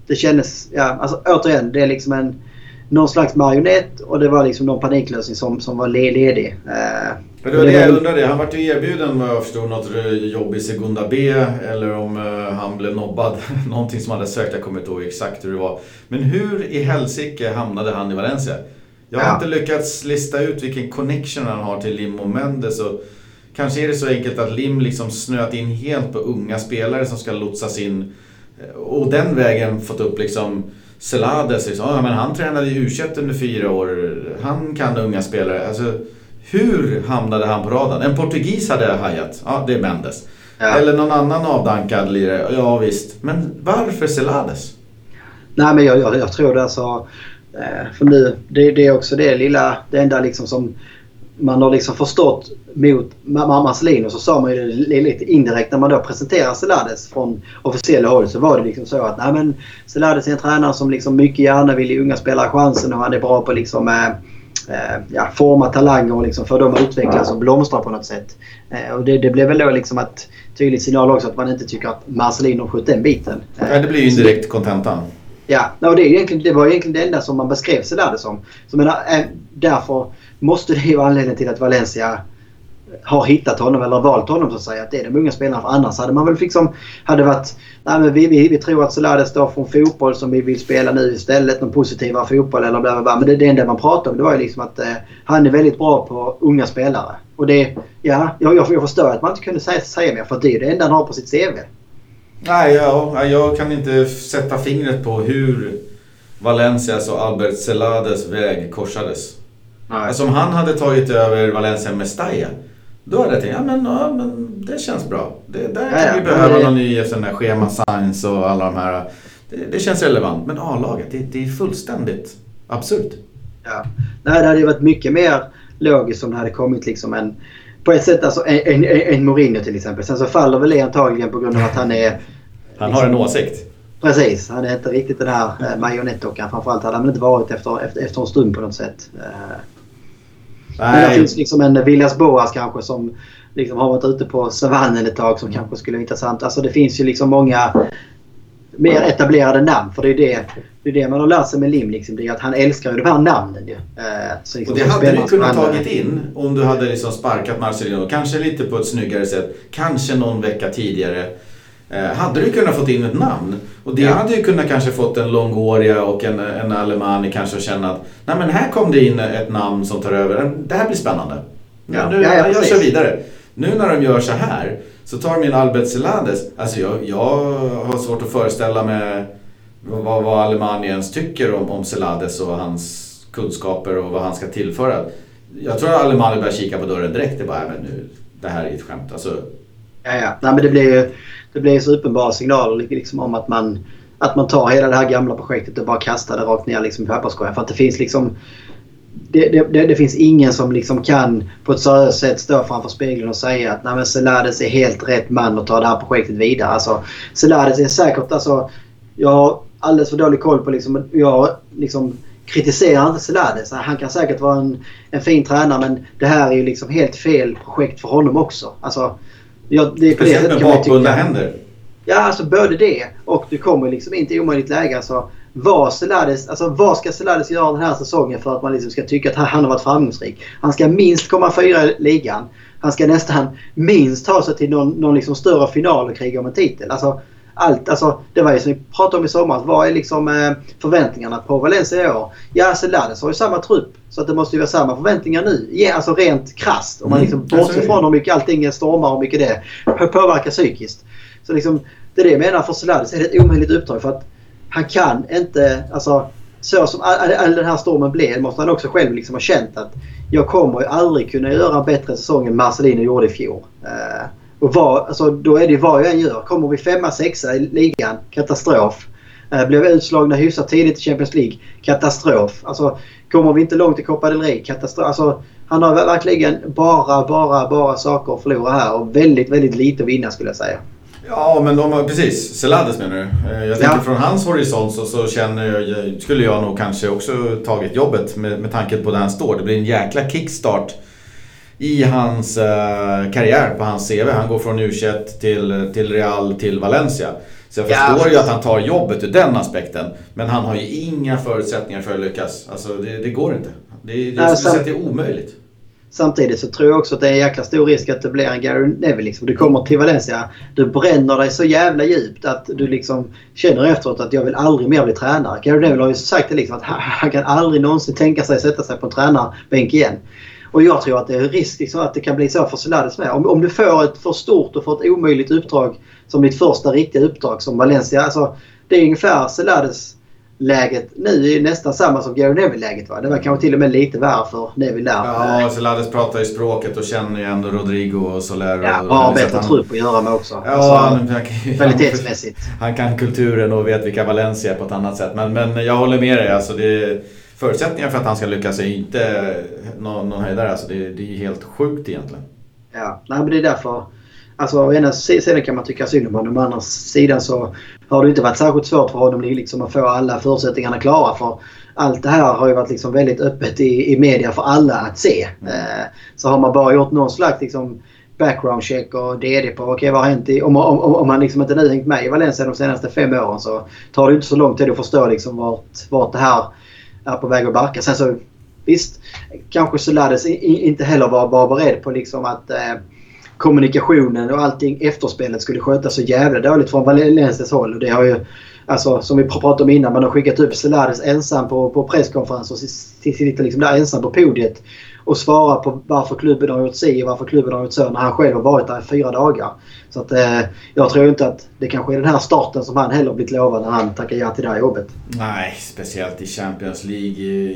Det kändes... Ja, alltså återigen, det är liksom en... Någon slags marionett och det var liksom någon paniklösning som, som var le- ledig. Eh, Men det var det jag undrade. Han vart ju erbjuden vad jag förstod något jobb i Segunda B eller om eh, han blev nobbad. <laughs> Någonting som han hade sökt. Jag kommer inte ihåg exakt hur det var. Men hur i helsike hamnade han i Valencia? Jag har Ja. inte lyckats lista ut vilken connection han har till Lim och Mendes. Och kanske är det så enkelt att Lim liksom snöat in helt på unga spelare som ska lotsas in. eh, Och den vägen fått upp liksom Celades. Liksom. Ja, men han tränade i u under fyra år. Han kan unga spelare. Alltså, Hur hamnade han på radarn? En portugis hade jag hajat. Ja, det är Mendes. Ja. Eller någon annan avdankad lirare. Ja visst. Men varför Celades? Nej men jag, jag, jag tror det alltså. eh, För nu, det, det är också det lilla, det enda liksom som man har liksom förstått mot Ma- Marcelino så sa man ju lite indirekt när man då presenterar Celades från officiella håll så var det liksom så att nej men Celades är en tränare som liksom mycket gärna vill ge unga spelare chansen och han är bra på liksom eh, eh, ja, forma talanger och liksom få dem att utvecklas och blomstra på något sätt. Eh, och det, det blev väl då liksom att tydlig signal också att man inte tycker att Marcelino skött den biten. Eh, Ja, det blir ju indirekt kontentan. Ja, och det, är egentligen, det var egentligen det enda som man beskrev Celades som. Så menar, eh, därför måste det ju vara anledningen till att Valencia har hittat honom eller valt honom så att säga. Att det är de unga spelarna. För annars hade man väl liksom... Hade varit... Nej men vi, vi, vi tror att Celades står från fotboll som vi vill spela nu istället. Någon positivare fotboll eller bla bla bla. Men det, det enda man pratade om det var ju liksom att eh, han är väldigt bra på unga spelare. Och det... Ja, jag, jag, jag förstår att man inte kunde säga, säga mer för det är det enda han har på sitt CV. Nej, jag, jag kan inte sätta fingret på hur Valencias och Albert Celades väg korsades. Alltså om han hade tagit över Valencia Mestalla. Då hade jag tänkt, ja men, ja, men det känns bra. Det, där kan Ja, vi behöva det- någon ny sån där schema science och alla de här. Det, det känns relevant. Men A-laget, det, det är fullständigt absurt. Ja. Nej, det hade ju varit mycket mer logiskt om det hade kommit liksom en... På ett sätt alltså en, en, en Mourinho till exempel. Sen så faller väl det antagligen på grund av att han är... <laughs> Han har en åsikt. Precis, han är inte riktigt den här eh, marionettdockan. Framförallt hade han väl inte varit efter, efter, efter en stund på något sätt. Eh, men det Nej, finns liksom en Villas Boas kanske som liksom har varit ute på savannen ett tag som kanske skulle vara intressant. Alltså det finns ju liksom många mer etablerade namn. För det är det, det, är det man har lärt sig med Lim. Liksom, det är att han älskar ju de här namnen ju. Eh, så liksom och det hade du kunnat tagit in om du hade liksom sparkat Marcelino. Kanske lite på ett snyggare sätt. Kanske någon vecka tidigare. Eh, hade du kunnat fått in ett namn. Och det Ja. hade ju kunnat kanske fått en Longoria och en, en Alemani kanske att känna att Nej men här kom det in ett namn som tar över. Det här blir spännande. Ja, Ja. nu, Ja, ja, jag kör vidare. Nu när de gör så här så tar min Albert Celades. Alltså jag, jag har svårt att föreställa mig vad, vad Alemani ens tycker om, om Celades och hans kunskaper och vad han ska tillföra. Jag tror att Alemani börjar kika på dörren direkt. Det bara, "Nej, men nu, det här är ett skämt. Alltså, Ja, ja. Nej, men det blir ju det blir så uppenbara signaler liksom om att man, att man tar hela det här gamla projektet och bara kastar det rakt ner liksom i papperskorgen. För att det finns liksom... Det, det, det, det finns ingen som liksom kan på ett seriöst sätt stå framför spegeln och säga att Nej, är helt rätt man att ta det här projektet vidare. Alltså, är säkert... Alltså, jag har alldeles för dålig koll på liksom... Jag liksom kritiserar inte Selades. Han kan säkert vara en, en fin tränare men det här är ju liksom helt fel projekt för honom också. Alltså, Ja, det speciellt med bakbundna händer. Ja, alltså både det och du kommer liksom inte i omöjligt läge. Alltså, vad, Celades, alltså, vad ska Celades göra den här säsongen för att man liksom ska tycka att han- har varit framgångsrik? Han ska minst komma fyra i ligan. Han ska nästan minst ta sig till någon, någon liksom större final och kriga om en titel. Alltså, allt, alltså, det var ju som vi pratade om i somras. Vad är liksom eh, förväntningarna på Valencia i år? Ja, Celades har ju samma trupp. Så att det måste ju vara samma förväntningar nu. Ja, alltså rent krasst. Om man Mm, liksom är bortser det. från hur mycket allting stormar och mycket det påverkar psykiskt. Så liksom, det är det jag menar för Celades är det ett omöjligt uppdrag. För att han kan inte, alltså så som all, all, den här stormen blev måste han också själv liksom ha känt att jag kommer aldrig kunna göra en bättre säsong än Marcelino gjorde i fjol. Eh, och vad, alltså, då är det vad jag än gör. Kommer vi femma, sexa i ligan, katastrof. Blir vi utslagna hyfsat tidigt i Champions League, katastrof. Alltså, kommer vi inte långt i Copa del Rey, katastrof. Alltså, han har verkligen bara, bara, bara saker att förlora här och väldigt, väldigt lite att vinna skulle jag säga. Ja, men de har, precis. Celades menar du? Eh, Jag tänker Ja. från hans horisont så, så känner jag, skulle jag nog kanske också tagit jobbet med, med tanke på där han står. Det blir en jäkla kickstart i hans eh, karriär på hans CV. Han går från U21 till, till Real till Valencia. Så jag Ja. förstår ju att han tar jobbet ur den aspekten. Men han har ju inga förutsättningar för att lyckas. Alltså det, det går inte. Det, det, jag skulle säga att det är omöjligt. Samtidigt så tror jag också att det är en jäkla stor risk att det blir en Gary Neville. Liksom. Du kommer till Valencia, du bränner dig så jävla djupt att du liksom känner efteråt att jag vill aldrig mer bli tränare. Gary Neville har ju sagt det liksom att han, <laughs> han kan aldrig någonsin tänka sig sätta sig på en tränarbänk igen. Och jag tror att det är risk liksom att det kan bli så för Celades med. Om, om du får ett för stort och för ett omöjligt uppdrag som ditt första riktiga uppdrag som Valencia. Alltså, det är ungefär Celades läget nu är nästan samma som Gary Neville-läget. Va? Det var kanske till och med lite värre för Neville där. Ja, Celades pratar ju språket och känner ju ändå Rodrigo och Soler. Ja, och har bättre han... trupp att göra med också. Ja, alltså, han, han, kvalitetsmässigt. Han, kan kulturen och vet vilka Valencia är på ett annat sätt. Men, men jag håller med dig. Alltså det, förutsättningar för att han ska lyckas är inte någon, någon höjdare. Alltså det, det är helt sjukt egentligen. Ja, nej, men det är därför. Alltså å ena sidan kan man tycka synd om honom. Å andra sidan så har det inte varit särskilt svårt för honom liksom att få alla förutsättningarna klara. För allt det här har ju varit liksom väldigt öppet i, i media för alla att se. Mm. Eh, så har man bara gjort någon slags liksom, background check och DD på okay, vad har hänt i, om, om, om man liksom inte nu hängt med i Valencia de senaste fem åren så tar det inte så lång tid att förstå liksom vart, vart det här är på väg att barka. Sen så visst, kanske Solades inte heller var, var beredd på liksom att eh, kommunikationen och allting efterspelet skulle skötas så jävla dåligt från Valencias håll. Och det har ju, alltså, som vi pratade om innan, man har skickat upp Celades ensam på, på presskonferens och sitter liksom där ensam på podiet och svarar på varför klubben har gjort si och varför klubben har gjort så när han själv har varit där i fyra dagar. Så att, eh, jag tror inte att det kanske är den här starten som han heller blivit lovad när han tackar ja till det här jobbet. Nej, speciellt i Champions League i,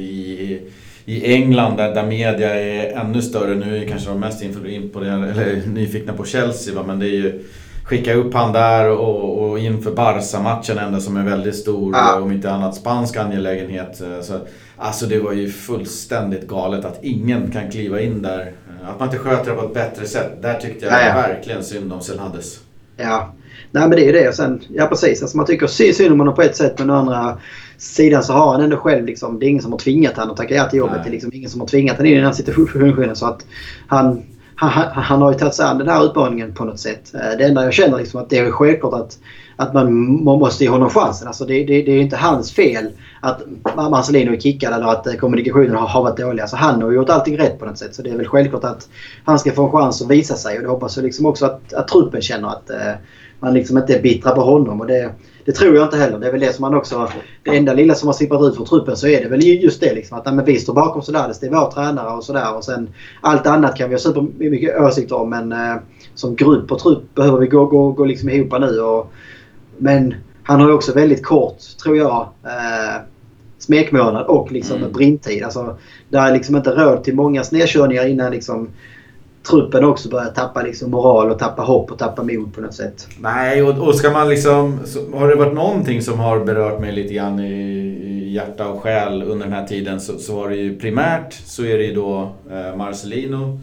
i i England där, där media är ännu större. Nu är kanske de mest imponerade, eller nyfikna på Chelsea va? men det är ju skicka upp han där och, och inför Barca-matchen ändå som är väldigt stor, ja. om inte annat spansk angelägenhet. Så, alltså det var ju fullständigt galet att ingen kan kliva in där. Att man inte sköter det på ett bättre sätt. Där tyckte jag ja, ja. verkligen synd om Selhades. Ja, nej men det är ju det. Sen, ja precis, alltså man tycker synd om honom på ett sätt men å andra sidan så har han ändå själv liksom, det är ingen som har tvingat honom att tacka ja till jobbet. Nej. Det är liksom ingen som har tvingat honom in i den här situationen. <laughs> Så att han, han, han har ju tagit sig an den här utmaningen på något sätt. Eh, det enda jag känner liksom att det är självklart att, att man måste ge honom chansen. Alltså det, det, det är inte hans fel att Marcelino är kickad eller att eh, kommunikationen har, har varit dålig. Alltså han har gjort allting rätt på något sätt. Så det är väl självklart att han ska få en chans att visa sig. Och det hoppas jag liksom också att, att truppen känner att eh, man liksom inte är bittra på honom. Och det, det tror jag inte heller. Det är väl det som man också... Det enda lilla som har sippat ut från truppen så är det väl just det liksom. Att men vi står bakom Solades. Det är vår tränare och sådär. Och sen allt annat kan vi ha supermycket åsikter om men eh, som grupp och trupp behöver vi gå, gå, gå liksom ihop nu. Och, men han har ju också väldigt kort, tror jag, eh, smekmånad och liksom mm. brintid. Alltså, det är liksom inte råd till många snedkörningar innan liksom truppen också börjar tappa liksom moral och tappa hopp och tappa mod på något sätt. Nej, och, och ska man liksom... Har det varit någonting som har berört mig lite grann i, i hjärta och själ under den här tiden så, så var det ju primärt så är det ju då eh, Marcelino.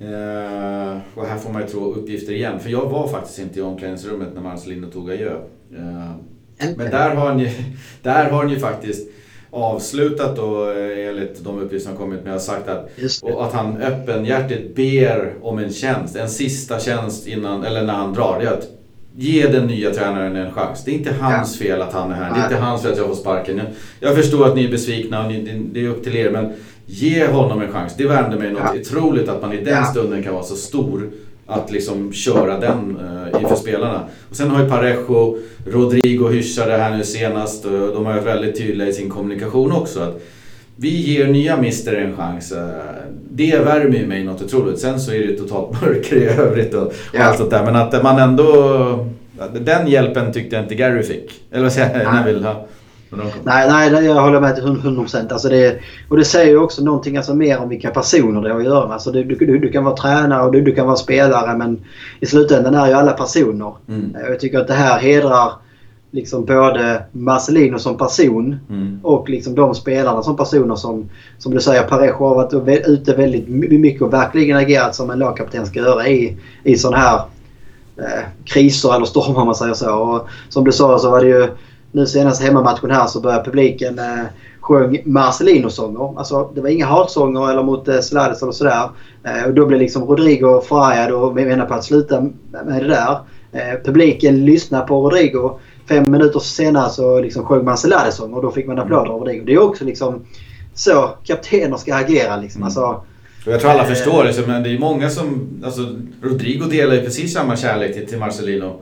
Eh, och här får man ju tro uppgifter igen. För jag var faktiskt inte i omklädningsrummet när Marcelino tog adjö. Eh, men där har han ju, <laughs> där har han ju faktiskt avslutat då eh, enligt de uppgifter som kommit med har sagt att, och att han öppenhjärtigt ber om en tjänst, en sista tjänst innan, eller när han drar. Det är att ge den nya tränaren en chans. Det är inte hans fel att han är här. Det är inte hans fel att jag får sparken. Jag, jag förstår att ni är besvikna och ni, det är upp till er men ge honom en chans. Det värmde mig något ja. otroligt att man i den stunden kan vara så stor att liksom köra den uh, inför spelarna. Och sen har ju Parejo, Rodrigo hyschade här nu senast och de har varit väldigt tydliga i sin kommunikation också. att Vi ger nya mister en chans. Uh, det värmer ju mig något otroligt. Sen så är det totalt <laughs> mörker i övrigt och, och allt sånt där. Men att man ändå... Den hjälpen tyckte jag inte Gary fick. Eller vad säger jag? Neville. Ja. Nej, nej, jag håller med till 100 procent. Alltså det, och det säger ju också någonting alltså mer om vilka personer det har att göra med. Alltså du, du, du kan vara tränare och du, du kan vara spelare men i slutändan är ju alla personer. Mm. Jag tycker att det här hedrar liksom både Marcelino som person mm. och liksom de spelarna som personer som, som du säger, Parejo har varit ute väldigt mycket och verkligen agerat som en lagkapten ska göra i, i sådana här eh, kriser eller stormar om man säger så. Och som du sa så var det ju nu senast hemmamatchen här så började publiken eh, sjöng Marcelino-sånger. Alltså det var inga hatsånger eller mot eh, Slades eller sådär. Eh, och då blev liksom Rodrigo förargad och menade på att sluta med det där. Eh, publiken lyssnade på Rodrigo. Fem minuter senare så liksom sjöng man Celades-sånger och då fick man applåder av Rodrigo. Det är också liksom så kaptener ska agera. Liksom. Mm. Alltså, jag tror alla eh, förstår det, men det är många som... Alltså, Rodrigo delar ju precis samma kärlek till, till Marcelino.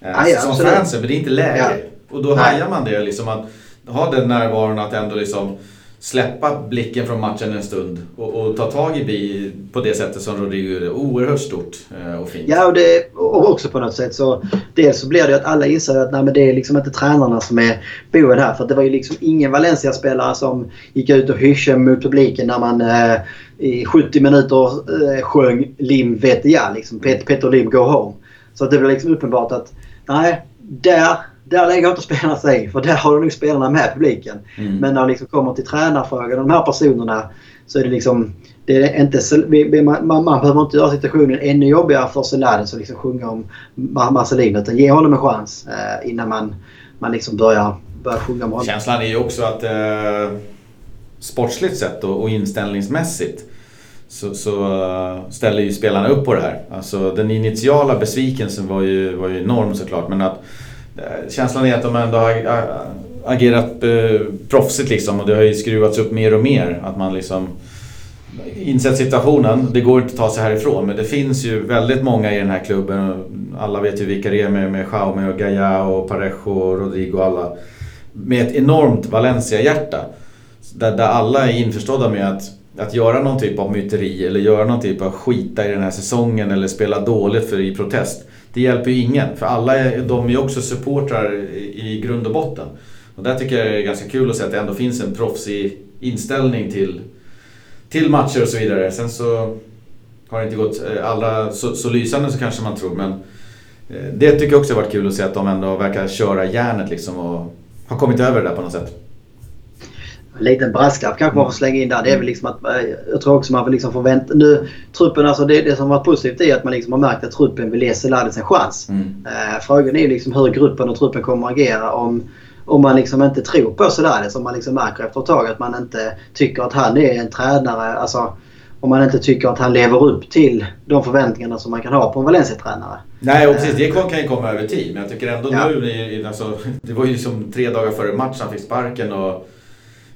Eh, ja, som fansen, men det är inte läge. Ja. Och då hajar man det liksom att ha den närvaron att ändå liksom släppa blicken från matchen en stund och, och ta tag i bi på det sättet som Rodrigo gjorde. Oerhört stort eh, och fint. Ja, och, det, och också på något sätt så dels så blir det att alla inser att nej, men det är liksom inte tränarna som är boven här. För det var ju liksom ingen Valencia-spelare som gick ut och hyschade mot publiken när man eh, i 70 minuter eh, sjöng Lim vet ja, liksom Peter, Peter Lim go home. Så det blev liksom uppenbart att nej, där där lägger inte spelarna sig för där har nog spelarna med publiken. Mm. Men när det liksom kommer till tränarfrågan och de här personerna så är det liksom... Det är inte, man, man, man behöver inte göra situationen ännu jobbigare för Selades att liksom sjunga om Marcelin utan ge honom en chans eh, innan man, man liksom börjar, börjar sjunga om honom. Känslan är ju också att eh, sportsligt sett och, och inställningsmässigt så, så, eh, ställer ju spelarna upp på det här. Alltså den initiala besvikelsen var ju, var ju enorm såklart men att Eh, känslan är att de ändå har agerat eh, proffsigt liksom och det har ju skruvats upp mer och mer. Att man liksom insett situationen. Det går inte att ta sig härifrån men det finns ju väldigt många i den här klubben. Alla vet ju vilka det är med, med Jaume och Gaia och Parejo och Rodrigo och alla. Med ett enormt Valencia-hjärta. Där, där alla är införstådda med att, att göra någon typ av myteri eller göra någon typ av skita i den här säsongen eller spela dåligt för i protest det hjälper ju ingen. För alla är, de är ju också supportrar i grund och botten. Och där tycker jag det är ganska kul att se att det ändå finns en proffsig inställning till, till matcher och så vidare. Sen så har det inte gått eh, allra så, så lysande så kanske man tror. Men eh, det tycker jag också har varit kul att se att de ändå verkar köra järnet liksom och har kommit över det där på något sätt. En liten brasklapp kanske man får slänga in där. Det är väl liksom att eh, jag tror också man får liksom förvänta... Nu, truppen, alltså det, det som varit positivt är att man liksom har märkt att truppen vill ge Selades en chans. Mm. Eh, frågan är liksom hur gruppen och truppen kommer att agera om, om man liksom inte tror på Selades. Om man liksom märker efter ett tag att man inte tycker att han är en tränare. Alltså, om man inte tycker att han lever upp till de förväntningarna som man kan ha på en Valencia-tränare. Nej, och precis. Det kan ju komma över tid. Men jag tycker ändå ja. nu, alltså, det var ju som tre dagar före matchen han fick sparken. Och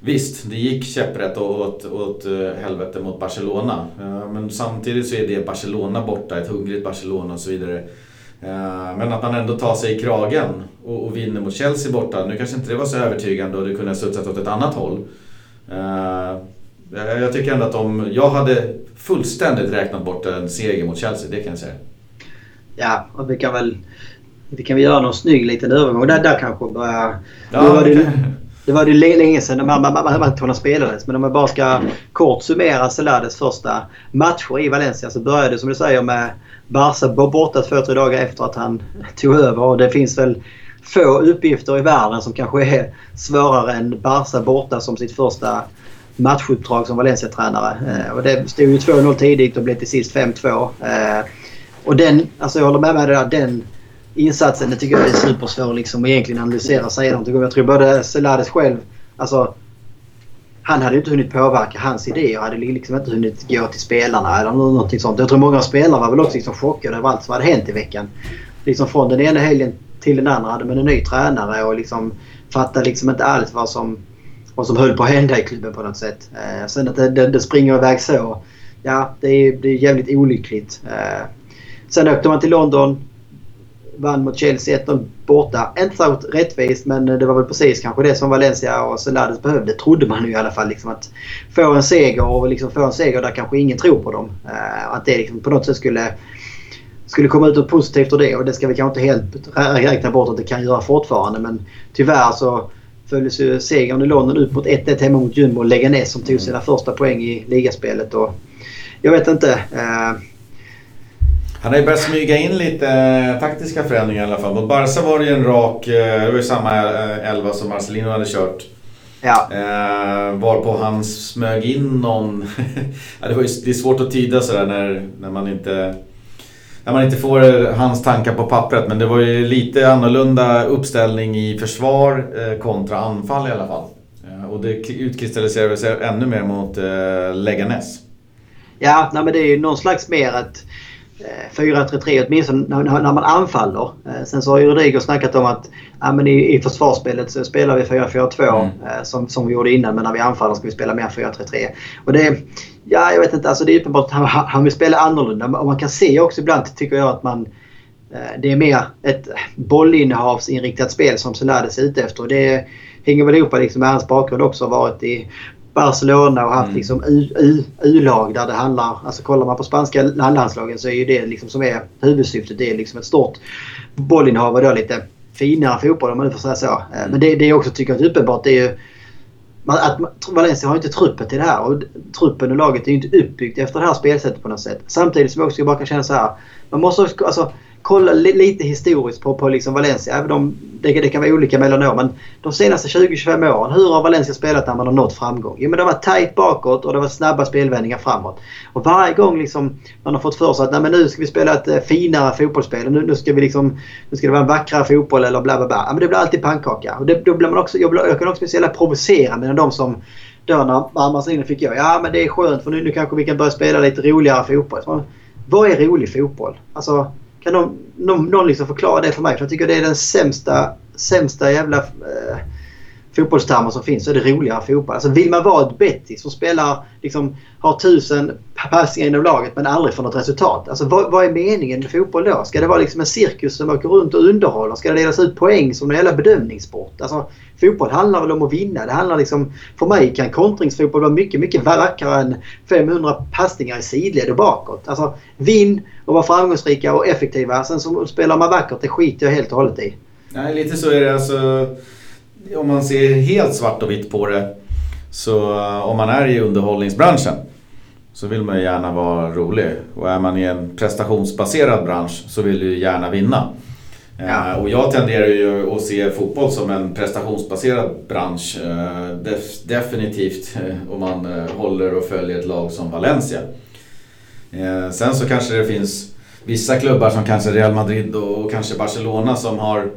Visst, det gick käpprätt åt, åt eh, helvete mot Barcelona. Men samtidigt så är det Barcelona borta, ett hungrigt Barcelona och så vidare. Eh, men att man ändå tar sig i kragen och, och vinner mot Chelsea borta. Nu kanske inte det var så övertygande och det kunde ha studsat åt ett annat håll. Eh, jag tycker ändå att de, jag hade fullständigt räknat bort en seger mot Chelsea, det kan jag säga. Ja, och vi kan väl vi kan väl göra någon snygg liten övergång. Där, där kanske börjar... Ja, det, det var det länge sedan matcherna spelades. Men om jag bara ska kort summera Celades första matcher i Valencia så började det som du säger med Barca borta två, tre dagar efter att han tog över. Och det finns väl få uppgifter i världen som kanske är svårare än Barca borta som sitt första matchuppdrag som Valencia-tränare. Eh, och det stod ju 2-0 tidigt och blev till sist 5-2. Eh, och den, alltså jag håller med mig där, den insatsen det tycker jag är supersvår liksom, att egentligen analysera om. Jag tror både Selades själv, alltså han hade inte hunnit påverka hans idéer. hade liksom inte hunnit gå till spelarna eller någonting sånt. Jag tror många spelare var väl också liksom chockade över allt som hade hänt i veckan. Liksom från den ena helgen till den andra hade man en ny tränare och liksom fattade liksom inte alls vad som, vad som höll på att hända i klubben på något sätt. Eh, sen att det, det, det springer iväg så. Ja, det är, det är jävligt olyckligt. Eh, sen åkte man till London vann mot Chelsea 1 borta. Inte särskilt rättvist men det var väl precis kanske det som Valencia och Celades behövde. Trodde man ju i alla fall. Liksom att få en seger och liksom få en seger där kanske ingen tror på dem. Eh, att det liksom på något sätt skulle, skulle komma ut något positivt ur det. Och det ska vi kanske inte helt räkna bort att det kan göra fortfarande. Men tyvärr så följdes ju segern i London ut mot 1-1 hemma mot Jumbo och Leganes som tog sina första poäng i ligaspelet. Och jag vet inte. Eh, han har ju börjat smyga in lite eh, taktiska förändringar i alla fall. Mot Barca var det ju en rak, eh, det var ju samma eh, elva som Marcelino hade kört. Ja. Eh, varpå han smög in någon... <laughs> ja, det, var ju, det är svårt att tyda sådär när, när man inte... När man inte får hans tankar på pappret. Men det var ju lite annorlunda uppställning i försvar eh, kontra anfall i alla fall. Eh, och det utkristalliserade sig ännu mer mot eh, Leganes. Ja, nej, men det är ju någon slags mer ett 4-3-3 eh, åtminstone när, när man anfaller. Eh, sen så har ju Rodrigo snackat om att ja, men i, i försvarsspelet så spelar vi 4-4-2 mm. Eh, som, som vi gjorde innan men när vi anfaller ska vi spela mer 4-3-3. Och det, ja jag vet inte, alltså det är uppenbart att han, han vill spela annorlunda. Och man kan se också ibland tycker jag att man det är mer ett bollinnehavsinriktat spel som Celades är ute efter. Det hänger väl ihop liksom med hans bakgrund också. Varit i Barcelona och haft mm. liksom U-lag där det handlar... Alltså kollar man på spanska landslagen så är ju det liksom som är huvudsyftet. Det är liksom ett stort bollinnehav och då lite finare fotboll om man nu får säga så. Mm. Men det, det jag också tycker är uppenbart det är ju att Valencia har inte truppen till det här och truppen och laget är ju inte uppbyggt efter det här spelsättet på något sätt. Samtidigt som jag också bara kan känna så här. Man måste också, alltså, kolla lite historiskt på, på liksom Valencia. Även om det, det kan vara olika mellan år. Men de senaste 20-25 åren, hur har Valencia spelat när man har nått framgång? Jo men det var tajt bakåt och det var snabba spelvändningar framåt. Och varje gång liksom man har fått för sig att Nej, men nu ska vi spela ett eh, finare fotbollsspel. Nu, nu, ska vi liksom, nu ska det vara en vackrare fotboll eller bla bla bla. Ja, men det blir alltid pannkaka. Och det, då blir man också, jag, blir, jag kan också bli så jävla provocerande när de som då när Marcelino fick jag. Ja men det är skönt för nu, nu kanske vi kan börja spela lite roligare fotboll. Så, vad är rolig fotboll? Alltså kan någon, någon, någon liksom förklara det för mig? För jag tycker det är den sämsta, sämsta jävla eh, fotbollstermer som finns så är det roligare fotboll. Alltså vill man vara ett Betty som spelar, liksom, har tusen passningar inom laget men aldrig får något resultat. Alltså vad, vad, är meningen med fotboll då? Ska det vara liksom en cirkus som åker runt och underhåller? Ska det delas ut poäng som en jävla bedömningssport? Alltså fotboll handlar väl om att vinna. Det handlar liksom, för mig kan kontringsfotboll vara mycket, mycket vackrare än 500 passningar i sidled och bakåt. Alltså vinn och var framgångsrika och effektiva. Sen så spelar man vackert, det skiter jag helt och hållet i. Nej, lite så är det alltså om man ser helt svart och vitt på det så eh, om man är i underhållningsbranschen så vill man ju gärna vara rolig. Och är man i en prestationsbaserad bransch så vill du gärna vinna. Eh, ja. Och jag tenderar ju att se fotboll som en prestationsbaserad bransch. Eh, def definitivt om man håller och följer ett lag som Valencia. Sen så kanske det finns vissa klubbar som kanske Real Madrid och kanske Barcelona som har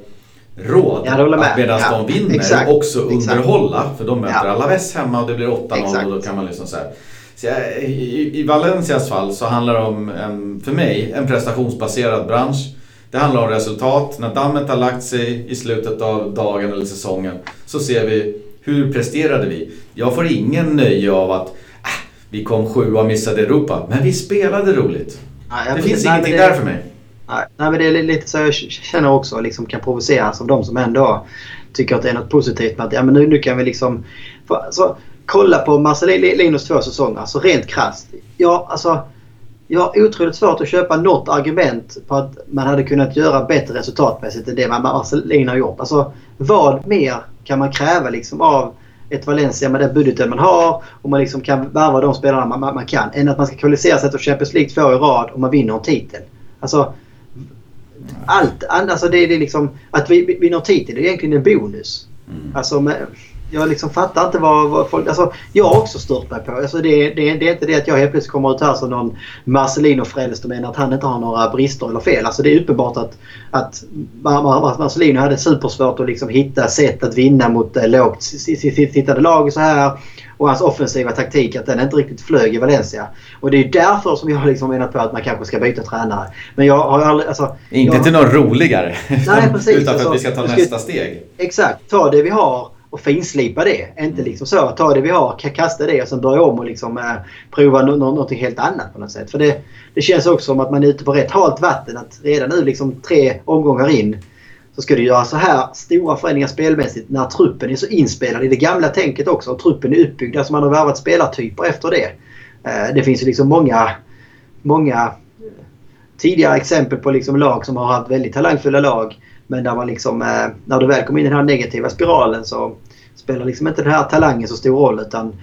råd att medan ja. de vinner Exakt. också underhålla. Exakt. För de möter ja. Alaves hemma och det blir 8-0 och då kan man liksom så här. Så jag, i, I Valencias fall så handlar det om, en, för mig, en prestationsbaserad bransch. Det handlar om resultat. När dammet har lagt sig i slutet av dagen eller säsongen så ser vi hur presterade vi. Jag får ingen nöje av att äh, vi kom sjua och missade Europa. Men vi spelade roligt. Ja, det finns ingenting det... där för mig. Nej, men det är lite så jag känner också. Liksom kan provoceras av de som ändå tycker att det är något positivt med att ja, men nu, nu kan vi liksom... För, alltså, kolla på Marcelinos två säsonger, alltså rent krasst. Ja, alltså, jag har otroligt svårt att köpa något argument på att man hade kunnat göra bättre resultatmässigt än det Marcelino har gjort. Alltså, vad mer kan man kräva liksom av ett Valencia med den budgeten man har och man liksom kan värva de spelarna man, man, man kan än att man ska kvalificera sig till Champions League två i rad och man vinner en titel. Alltså, allt alltså det, det är liksom, att vi vinner titel är egentligen en bonus. Mm. Alltså med, jag liksom fattar inte vad, vad folk... Alltså, jag har också stört mig på. Alltså, det, det, det är inte det att jag helt plötsligt kommer ut här som någon Marcelino-frälst och menar att han inte har några brister eller fel. Alltså, det är uppenbart att, att Marcelino hade supersvårt att liksom hitta sätt att vinna mot eh, lågt sittande lag. Så här och hans offensiva taktik att den inte riktigt flög i Valencia. Och det är därför som jag har liksom menat på att man kanske ska byta tränare. Men jag har aldrig... Alltså, inte jag, till något roligare. Nej, precis. utan för att vi ska ta alltså, nästa steg. Exakt. Ta det vi har och finslipa det. Inte mm. liksom så ta det vi har, kasta det och sen börja om och liksom, eh, prova no något helt annat på något sätt. För det, det känns också som att man är ute på rätt halt vatten. Att redan nu liksom tre omgångar in så ska du göra så här stora förändringar spelmässigt när truppen är så inspelad i det gamla tänket också. Och truppen är uppbyggd. Alltså man har värvat spelartyper efter det. Eh, det finns ju liksom många, många eh, tidigare exempel på liksom lag som har haft väldigt talangfulla lag. Men där man liksom, eh, när du väl kommer in i den här negativa spiralen så spelar liksom inte den här talangen så stor roll. Utan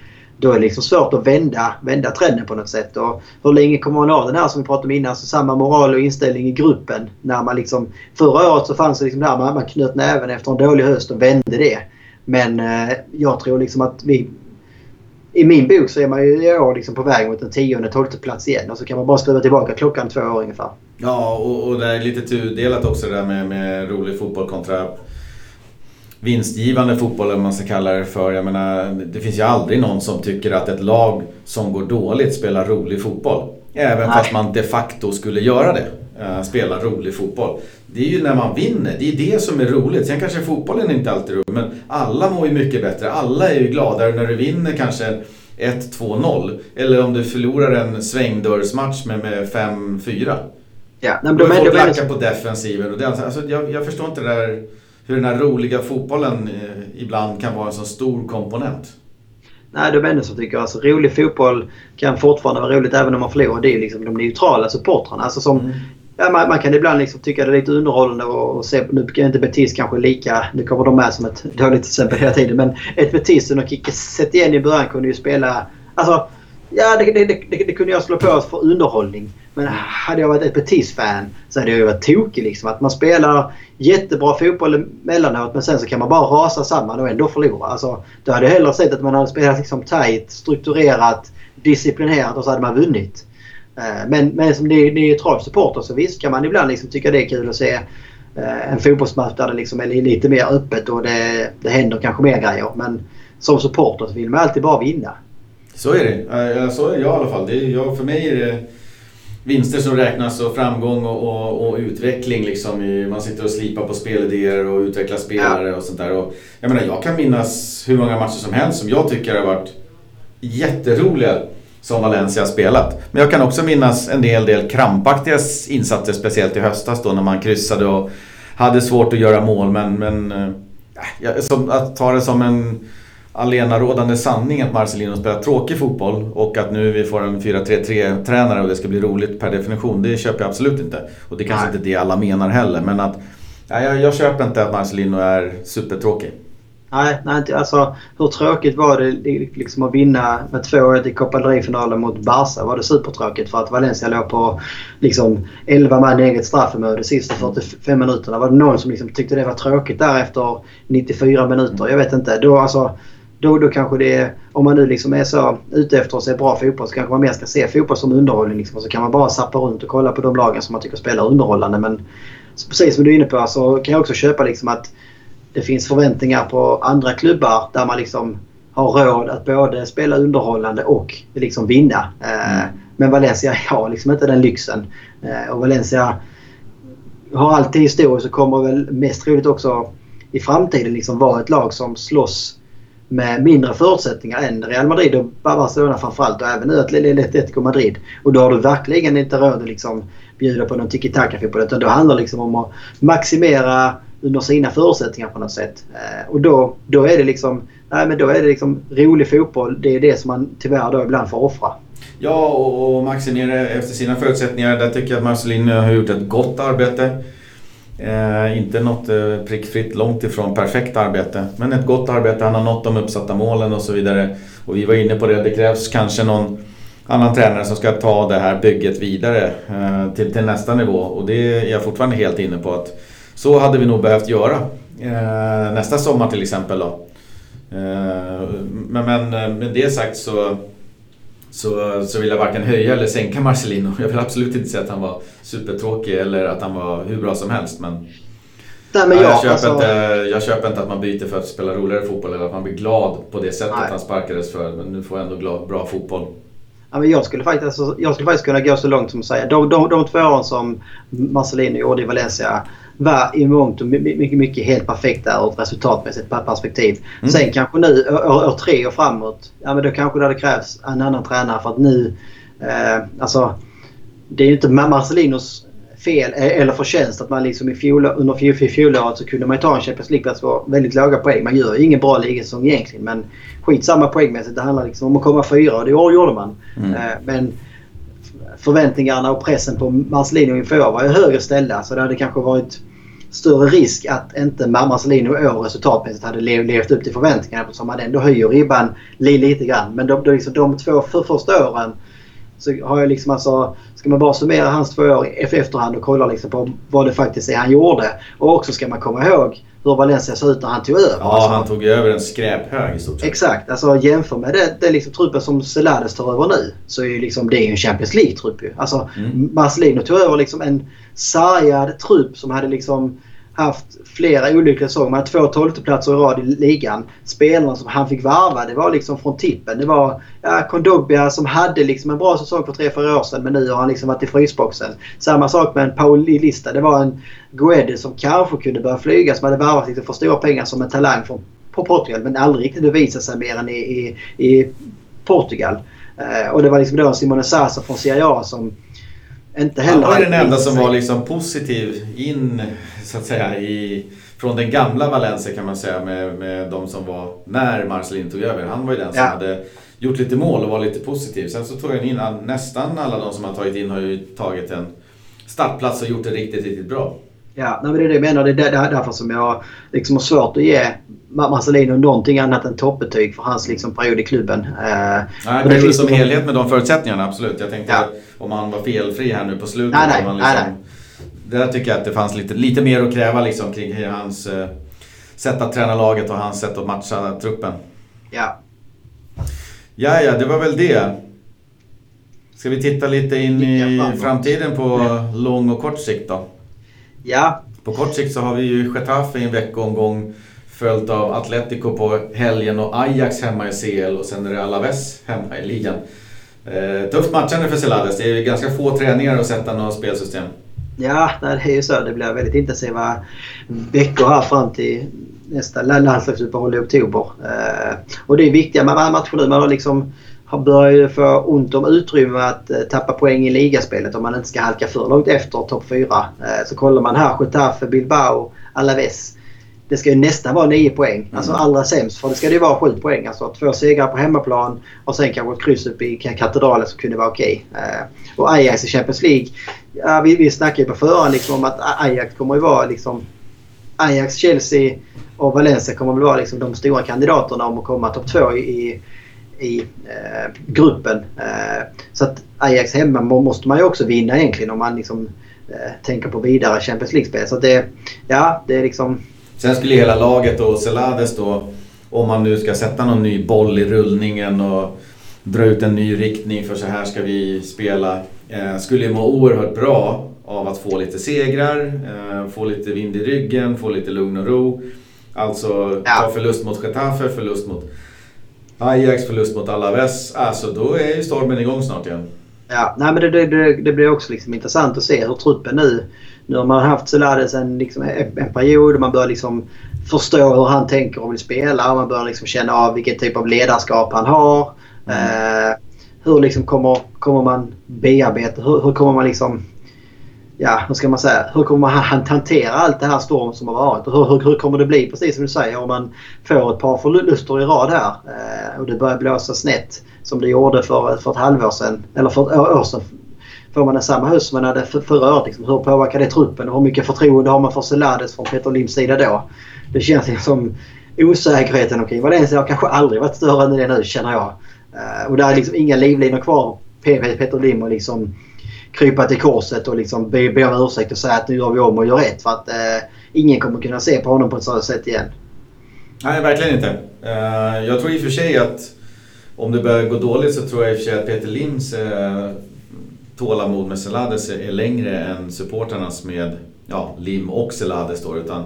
då är det liksom svårt att vända, vända trenden på något sätt. Och hur länge kommer man ha den här som vi pratade om innan, alltså samma moral och inställning i gruppen. När man liksom, förra året så fanns det liksom där man, man knöt näven efter en dålig höst och vände det. Men eh, jag tror liksom att vi... I min bok så är man ju i år liksom på väg mot en tionde, tolfte plats igen. Och så kan man bara skruva tillbaka klockan två år ungefär. Ja, och, och det är lite tudelat också det där med, med rolig fotboll kontra vinstgivande fotboll eller vad man ska kalla det för. Jag menar, det finns ju aldrig någon som tycker att ett lag som går dåligt spelar rolig fotboll. Även Nej. fast man de facto skulle göra det. Uh, spela rolig fotboll. Det är ju när man vinner, det är det som är roligt. Sen kanske fotbollen inte alltid är rolig, men alla mår ju mycket bättre. Alla är ju gladare när du vinner kanske 1-2-0. Eller om du förlorar en svängdörrsmatch med, med 5-4. Ja, men de är folk lackar på defensiven. Och det, alltså, jag, jag förstår inte det där hur den här roliga fotbollen eh, ibland kan vara en så stor komponent. Nej, de enda som tycker alltså rolig fotboll kan fortfarande vara roligt även om man förlorar. Det är liksom de neutrala supportrarna. Alltså som, mm. ja, man, man, kan ibland liksom tycka det är lite underhållande och, se, nu är inte Betis kanske lika, nu kommer de med som ett dåligt exempel hela tiden, men ett Betis under Kicke Setien i början kunde ju spela, alltså Ja, det, det, det, det, kunde jag slå på för underhållning. Men hade jag varit ett Betis-fan så hade jag varit tokig. Liksom. Att man spelar jättebra fotboll emellanåt men sen så kan man bara rasa samman och ändå förlora. Alltså, då hade jag hellre sett att man hade spelat liksom tight, strukturerat, disciplinerat och så hade man vunnit. Eh, men, men som neutral supporter så visst kan man ibland liksom tycka det är kul att se eh, en fotbollsmatch där det liksom är lite mer öppet och det, det händer kanske mer grejer. Men som supporter så vill man alltid bara vinna. Så är det. Så är jag i alla fall. Det är, jag, för mig är det vinster som räknas och framgång och, och, och utveckling. Liksom. Man sitter och slipar på spelidéer och utvecklar spelare ja. och sånt där. Och, jag menar, jag kan minnas hur många matcher som helst som jag tycker har varit jätteroliga som Valencia har spelat. Men jag kan också minnas en del, del krampaktiga insatser, speciellt i höstas då när man kryssade och hade svårt att göra mål. Men, men äh, som, att ta det som en alenarådande sanning att Marcelino spelar tråkig fotboll och att nu vi får en 4-3-3 tränare och det ska bli roligt per definition. Det köper jag absolut inte. Och det är kanske Nej. inte det alla menar heller men att Nej, jag, jag köper inte att Marcelino är supertråkig. Nej, nej alltså hur tråkigt var det liksom att vinna med 2-1 i Copa del mot Barca? Var det supertråkigt för att Valencia låg på liksom 11 man i eget straffområde de sista 45 minuterna? Var det någon som liksom tyckte det var tråkigt där efter 94 minuter? Jag vet inte. Då, alltså, då, då kanske det är, om man nu liksom är så ute efter att se bra fotboll så kanske man mer ska se fotboll som underhållning. Liksom, och så kan man bara sappa runt och kolla på de lagen som man tycker spelar underhållande. Men precis som du är inne på så kan jag också köpa liksom att det finns förväntningar på andra klubbar där man liksom har råd att både spela underhållande och liksom vinna. Mm. Men Valencia <laughs> har liksom inte den lyxen. Eh, och Valencia har alltid historiskt och kommer väl mest troligt också i framtiden liksom vara ett lag som slåss med mindre förutsättningar än Real Madrid och Barcelona framförallt och även nu Atletico Madrid. Och då har du verkligen inte råd att liksom bjuda på någon tiki-taka-fotboll utan då handlar det liksom om att maximera under sina förutsättningar på något sätt. Eh, och då, då är det liksom nej, men då är det liksom rolig fotboll. Det är det som man tyvärr då ibland får offra. Ja, och, och maximera efter sina förutsättningar. Där tycker jag att Marcelino har gjort ett gott arbete. Eh, inte något eh, prickfritt, långt ifrån perfekt arbete. Men ett gott arbete, han har nått de uppsatta målen och så vidare. Och vi var inne på det, det krävs kanske någon annan tränare som ska ta det här bygget vidare eh, till, till nästa nivå. Och det är jag fortfarande helt inne på att så hade vi nog behövt göra. Eh, nästa sommar till exempel då. Eh, men, men eh, med det sagt så så, så vill jag varken höja eller sänka Marcelino. Jag vill absolut inte säga att han var supertråkig eller att han var hur bra som helst. Men, Nej, men jag, jag, köper alltså... inte, jag köper inte att man byter för att spela roligare fotboll eller att man blir glad på det sättet Nej. han sparkades för. Men nu får jag ändå glad, bra fotboll. Ja, men jag, skulle faktiskt, alltså, jag skulle faktiskt kunna gå så långt som att säga de, de, de två åren som Marcelino gjorde i Valencia var i mångt och mycket, mycket helt perfekta ur ett resultatmässigt perspektiv. Mm. Sen kanske nu år, år tre och framåt, ja men då kanske det hade krävts en annan tränare för att nu... Eh, alltså, det är ju inte Marcelinos fel e- eller förtjänst att man liksom i fjol, under fjolåret så kunde man ta en Champions League-plats på väldigt låga poäng. Man gör ju ingen bra ligasäsong egentligen men skitsamma poängmässigt. Det handlar liksom om att komma fyra och det gjorde man. Mm. Eh, men förväntningarna och pressen på Marcelino inför år var ju högre ställda så det hade kanske varit större risk att inte Marcelino i år resultatmässigt hade levt upp till förväntningarna eftersom man ändå höjer ribban lite grann. Men de, de, liksom, de två för första åren så har jag liksom alltså, ska man bara summera hans två år i efterhand och kolla liksom på vad det faktiskt är han gjorde. Och också ska man komma ihåg hur Valencia såg ut när han tog över. Ja, alltså, han tog över en skräphög i stort sett. Exakt. Alltså jämför med det, det liksom, truppen som Celades tar över nu. Så är ju liksom, det är ju en Champions League-trupp ju. Alltså mm. Marcelino tog över liksom en sargad trupp som hade liksom haft flera olyckliga säsonger. Man hade två tolfteplatser i rad i ligan. Spelarna som han fick varva det var liksom från tippen. Det var ja, Kondogbia som hade liksom en bra säsong för tre, fyra år sedan men nu har han liksom varit i frysboxen. Samma sak med en Paul Lista. Det var en Guedes som kanske kunde börja flyga som hade varvat lite för stora pengar som en talang från på Portugal men aldrig riktigt bevisat sig mer än i, i, i Portugal. Eh, och det var liksom då Simone Sasa från Serie A som inte heller... Han var den enda som var liksom positiv in så att säga i från den gamla Valencia kan man säga med, med de som var när Marcelin tog över. Han var ju den som Ja. hade gjort lite mål och var lite positiv. Sen så tog han in, nästan alla de som han tagit in har ju tagit en startplats och gjort det riktigt, riktigt bra. Ja, nej, det är det jag menar. Det är därför som jag liksom har svårt att ge Marcelino någonting annat än toppbetyg för hans liksom period i klubben. Eh, Nej, men det finns som någon- helhet med de förutsättningarna, absolut. Jag tänkte Ja. om han var felfri här nu på slutet. Nej, nej, om han nej, liksom, Där tycker jag att det fanns lite, lite mer att kräva liksom, kring hans eh, sätt att träna laget och hans sätt att matcha truppen. Ja. Ja, ja, det var väl det. Ska vi titta lite in i framtiden på lång och kort sikt då? Ja, På kort sikt så har vi ju Getafe i en veckomgång följt av Atletico på helgen och Ajax hemma i CL och sen är det Alaves hemma i ligan. Eh, tufft matchande för Celades. Det är ju ganska få träningar att sätta något spelsystem. ja det är ju så. Det blir väldigt intensiva veckor här fram till nästa landslagsuppehåll i oktober. Eh, och det är viktiga med matcher nu. Man har liksom börjat ju få ont om utrymme att eh, tappa poäng i ligaspelet om man inte ska halka för långt efter topp 4. Eh, så kollar man här, Getafe, Bilbao, Alaves. Det ska ju nästan vara 9 poäng. Alltså Mm. allra sämst. För det ska det ju vara 7 poäng. Alltså två segrar på hemmaplan och sen kanske ett kryss upp i katedralen som kunde vara okej. Eh, och Ajax i Champions League. Ja, vi, vi snackade ju på förhand liksom om att Ajax kommer ju vara liksom... Ajax, Chelsea och Valencia kommer väl vara liksom de stora kandidaterna om att komma topp två i, i eh, gruppen. Eh, så att Ajax hemma må- måste man ju också vinna egentligen om man liksom eh, tänker på vidare Champions League-spel. Så det, ja, det är liksom... Sen skulle hela laget och Celades då, om man nu ska sätta någon ny boll i rullningen och dra ut en ny riktning för så här ska vi spela. Eh, skulle ju må oerhört bra av att få lite segrar, eh, få lite vind i ryggen, få lite lugn och ro. Alltså Ja. ta förlust mot Getafe, förlust mot Ajax, förlust mot Alaves. Alltså då är ju stormen igång snart igen. Ja, nej, men det, det, det, blir också liksom intressant att se hur truppen nu... Nu har man haft Celades en, liksom, en, period och man börjar liksom förstå hur han tänker och vill spela. Man börjar liksom känna av vilken typ av ledarskap han har. Eh, hur liksom kommer, kommer man bearbeta? Hur, hur kommer man liksom... Ja, hur ska man säga? Hur kommer man han- hantera allt det här storm som har varit? Och hur, hur, hur kommer det bli, precis som du säger, om man får ett par förluster i rad här eh, och det börjar blåsa snett som det gjorde för, för ett halvår sedan, eller för ett år sedan. Får man samma höst som man hade för, förra året, liksom, hur påverkar det truppen och hur mycket förtroende har man för Selades från Peter Lims sida då? Det känns liksom som osäkerheten omkring Valencia har kanske aldrig varit större än det nu känner jag. Eh, och där är liksom inga livlinor kvar. Peter Lim och liksom krypa till korset och liksom be, be om ursäkt och säga att nu gör vi om och gör rätt. För att eh, ingen kommer kunna se på honom på ett sådant sätt igen. Nej, verkligen inte. Eh, Jag tror i och för sig att om det börjar gå dåligt så tror jag i och för sig att Peter Lims eh, tålamod med Celades är längre än supporternas med ja, Lim och Celades då. Utan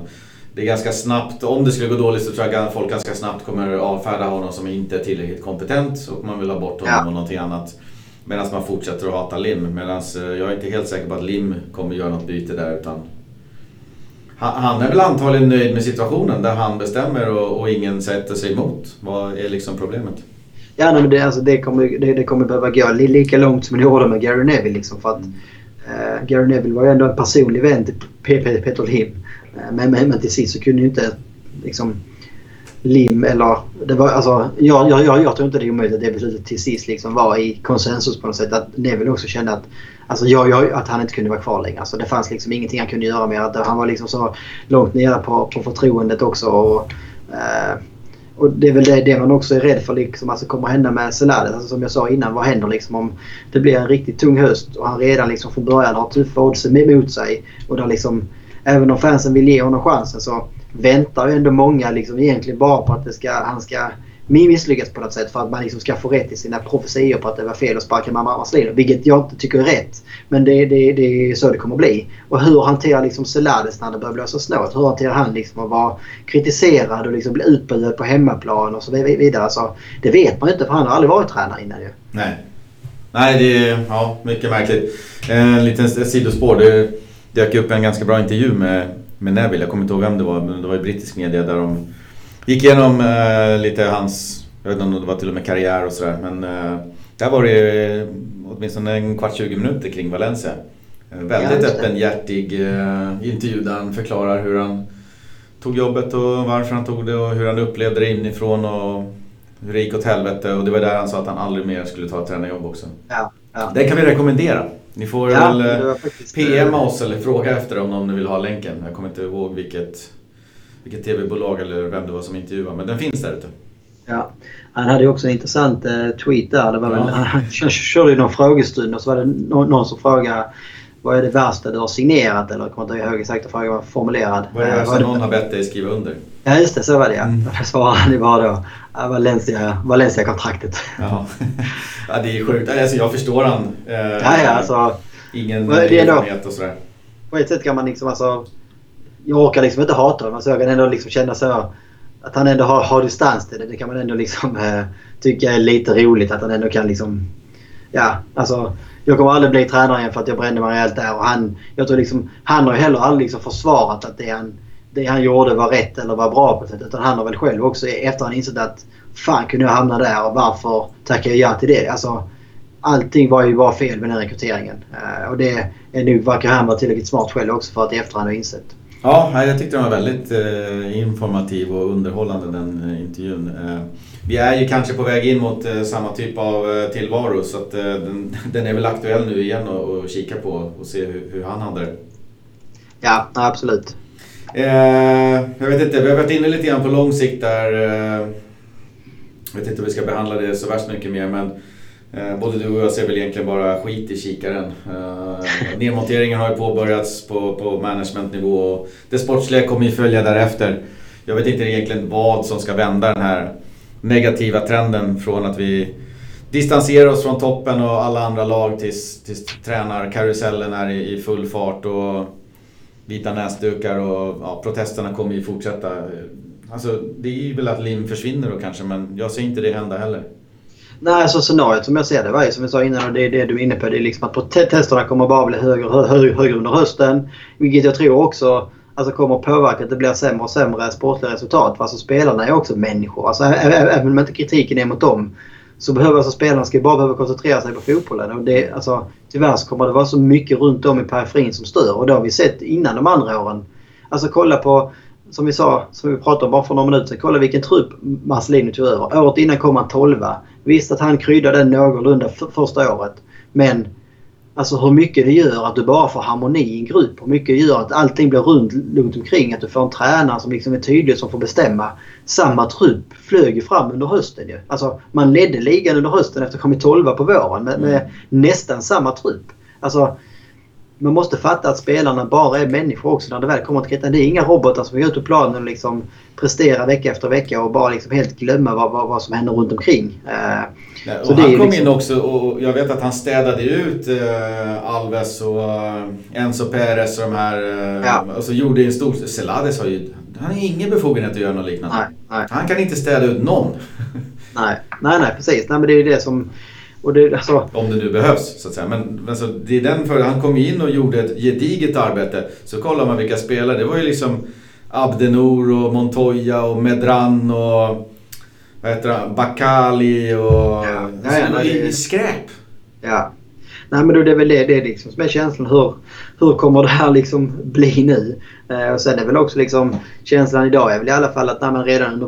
det är ganska snabbt, om det skulle gå dåligt så tror jag att folk ganska snabbt kommer avfärda honom som inte är tillräckligt kompetent och man vill ha bort honom Ja. och någonting annat. Medan man fortsätter att hata Lim. Medan eh, jag är inte helt säker på att Lim kommer göra något byte där utan han är väl antagligen nöjd med situationen där han bestämmer och, och ingen sätter sig emot. Vad är liksom problemet? Ja, nej, men det, alltså, det, kommer, det, det kommer behöva gå lika långt som det gjorde med Gary Neville. Liksom, för att, eh, Gary Neville var ju ändå en personlig vän till Peter Lim. Eh, men, men, men till sist så kunde ju inte liksom, Lim eller... Det var, alltså, jag, jag, jag, jag tror inte det är omöjligt att det beslutet till sist liksom var i konsensus på något sätt. Att Neville också kände att, alltså, jag, jag, att han inte kunde vara kvar längre. Alltså, det fanns liksom ingenting han kunde göra mer. att han var liksom så långt nere på, på förtroendet också. Och, eh, och det är väl det, det man också är rädd för liksom, alltså, kommer hända med Selades. Alltså, som jag sa innan, vad händer liksom om det blir en riktigt tung höst och han redan liksom från början har tuffa odds emot sig. Och där liksom, även om fansen vill ge honom chansen så väntar ju ändå många liksom egentligen bara på att det ska, han ska misslyckas på något sätt för att man liksom ska få rätt i sina profetior på att det var fel att sparka mamma Marcelino. Vilket jag inte tycker är rätt. Men det, det, det är så det kommer bli. Och hur hanterar liksom Selades när det börjar blåsa snålt? Hur hanterar han liksom att vara kritiserad och liksom bli utbuad på hemmaplan och så vidare? Så det vet man ju inte för han har aldrig varit tränare innan ju. Nej. Nej, det är ja, mycket märkligt. En liten sidospår. Det dök upp en ganska bra intervju med, med Neville. Jag kommer inte ihåg vem det var, men det var i brittisk media där de gick igenom eh, lite hans, jag vet inte om det var till och med karriär och sådär. Men eh, där var det åtminstone en kvart, 20 minuter kring Valencia. Eh, väldigt Ja, öppenhjärtig eh, intervju där han förklarar hur han tog jobbet och varför han tog det och hur han upplevde det inifrån och hur det gick åt helvete. Och det var där han sa att han aldrig mer skulle ta ett tränarjobb också. Ja, ja. Det kan vi rekommendera. Ni får Ja, väl eh, var faktiskt, PM eh, oss eller fråga efter om ni vill ha länken. Jag kommer inte ihåg vilket, vilket TV-bolag eller vem det var som intervjuade. Men den finns där ute. Ja. Han hade ju också en intressant eh, tweet där. Det var väl, Ja. <laughs> han, han kör- körde ju någon frågestund och så var det någon, någon som frågade vad är det värsta du har signerat? Eller jag kommer inte ihåg exakt hur frågan var formulerad. Vad är Eh, det är det- någon har bett dig skriva under? Ja just det, så var det ja. Mm. Då svarade han ju bara då ja, Valencia, Valencia-kontraktet. Ja, <laughs> ja det är sjukt. Alltså, jag förstår han. Eh, Ja, ja, alltså, Ingen det erfarenhet och sådär. på ett sätt kan man liksom alltså... Jag orkar liksom inte hata honom. Alltså jag kan ändå liksom känna så att han ändå har, har distans till det. Det kan man ändå liksom eh, tycka är lite roligt att han ändå kan liksom... Ja, alltså. Jag kommer aldrig bli tränare igen för att jag brände mig rejält där. Och han, jag tror liksom, han har ju heller aldrig liksom försvarat att det han, det han gjorde var rätt eller var bra på sätt. Utan han har väl själv också e-, i efterhand insett att fan kunde jag hamna där och varför tackade jag ja till det? Alltså, allting var ju bara fel med den rekryteringen. Eh, och det är nu verkar han vara tillräckligt smart själv också för att i efterhand ha insett. Ja, jag tyckte den var väldigt eh, informativ och underhållande den eh, intervjun. Eh, vi är ju kanske på väg in mot eh, samma typ av eh, tillvaro så att eh, den, <laughs> den är väl aktuell nu igen att och kika på och se hur, hur han hade det. Ja, absolut. Jag vet inte, vi har varit inne lite grann på lång sikt där. Jag vet inte om vi ska behandla det så värst mycket mer men Eh, både du och jag ser väl egentligen bara skit i kikaren. Eh, nedmonteringen har ju påbörjats på, på managementnivå och det sportsliga kommer ju följa därefter. Jag vet inte egentligen vad som ska vända den här negativa trenden från att vi distanserar oss från toppen och alla andra lag tills, tills tränarkarusellen är i, i full fart och vita näsdukar och ja, protesterna kommer ju fortsätta. Alltså det är väl att lim försvinner då kanske men jag ser inte det hända heller. Nej, så scenariot som jag ser det var som jag sa innan och det är det du är inne på. Det är liksom att testerna kommer bara bli högre och högre, högre under hösten. Vilket jag tror också alltså, kommer påverka att det blir sämre och sämre sportliga resultat. För alltså, spelarna är också människor. Alltså, även om inte kritiken är mot dem så behöver alltså, spelarna ska bara behöva koncentrera sig på fotbollen. Och det, alltså, tyvärr så kommer det vara så mycket runt om i periferin som stör. Och det har vi sett innan de andra åren. Alltså kolla på, som vi sa, som vi pratade om bara för några minuter sedan. Kolla vilken trupp Marcelino tog över. Året innan kom han 12 Visst att han kryddade den någorlunda för första året. Men alltså hur mycket det gör att du bara får harmoni i en grupp. Hur mycket det gör att allting blir runt, runt omkring. Att du får en tränare som liksom är tydlig som får bestämma. Samma trupp flög ju fram under hösten ju. Alltså man ledde ligan under hösten efter att ha kommit 12 på våren med, med nästan samma trupp. Alltså man måste fatta att spelarna bara är människor också när det väl kommer till kritan. Det är inga robotar som går ut på planen och liksom presterar vecka efter vecka och bara liksom helt glömma vad, vad, vad som händer runt omkring. Eh, Nej, Så och det han kom liksom- in också och jag vet att han städade ut eh, Alves och eh, Enzo Perez och de här. Eh, Ja. Och så gjorde en stor... Celades har ju... Han har ingen befogenhet att göra något liknande. nej, nej, Han kan inte städa ut någon. nej, nej, nej, precis. Nej, men det är ju det som... Och det, alltså, Om det nu behövs så att säga. Men alltså, det är den för han kom in och gjorde ett gediget arbete. Så kollar man vilka spelare. Det var ju liksom Abdenor och Montoya och Medran och vad heter han? Bakali och... Ja, alltså, ja, i, det- skräp. ja. Nej men då det är väl det, det är liksom som är känslan. Hur, hur kommer det här liksom bli nu? Eh, och sen är väl också liksom känslan idag är väl i alla fall att när man redan under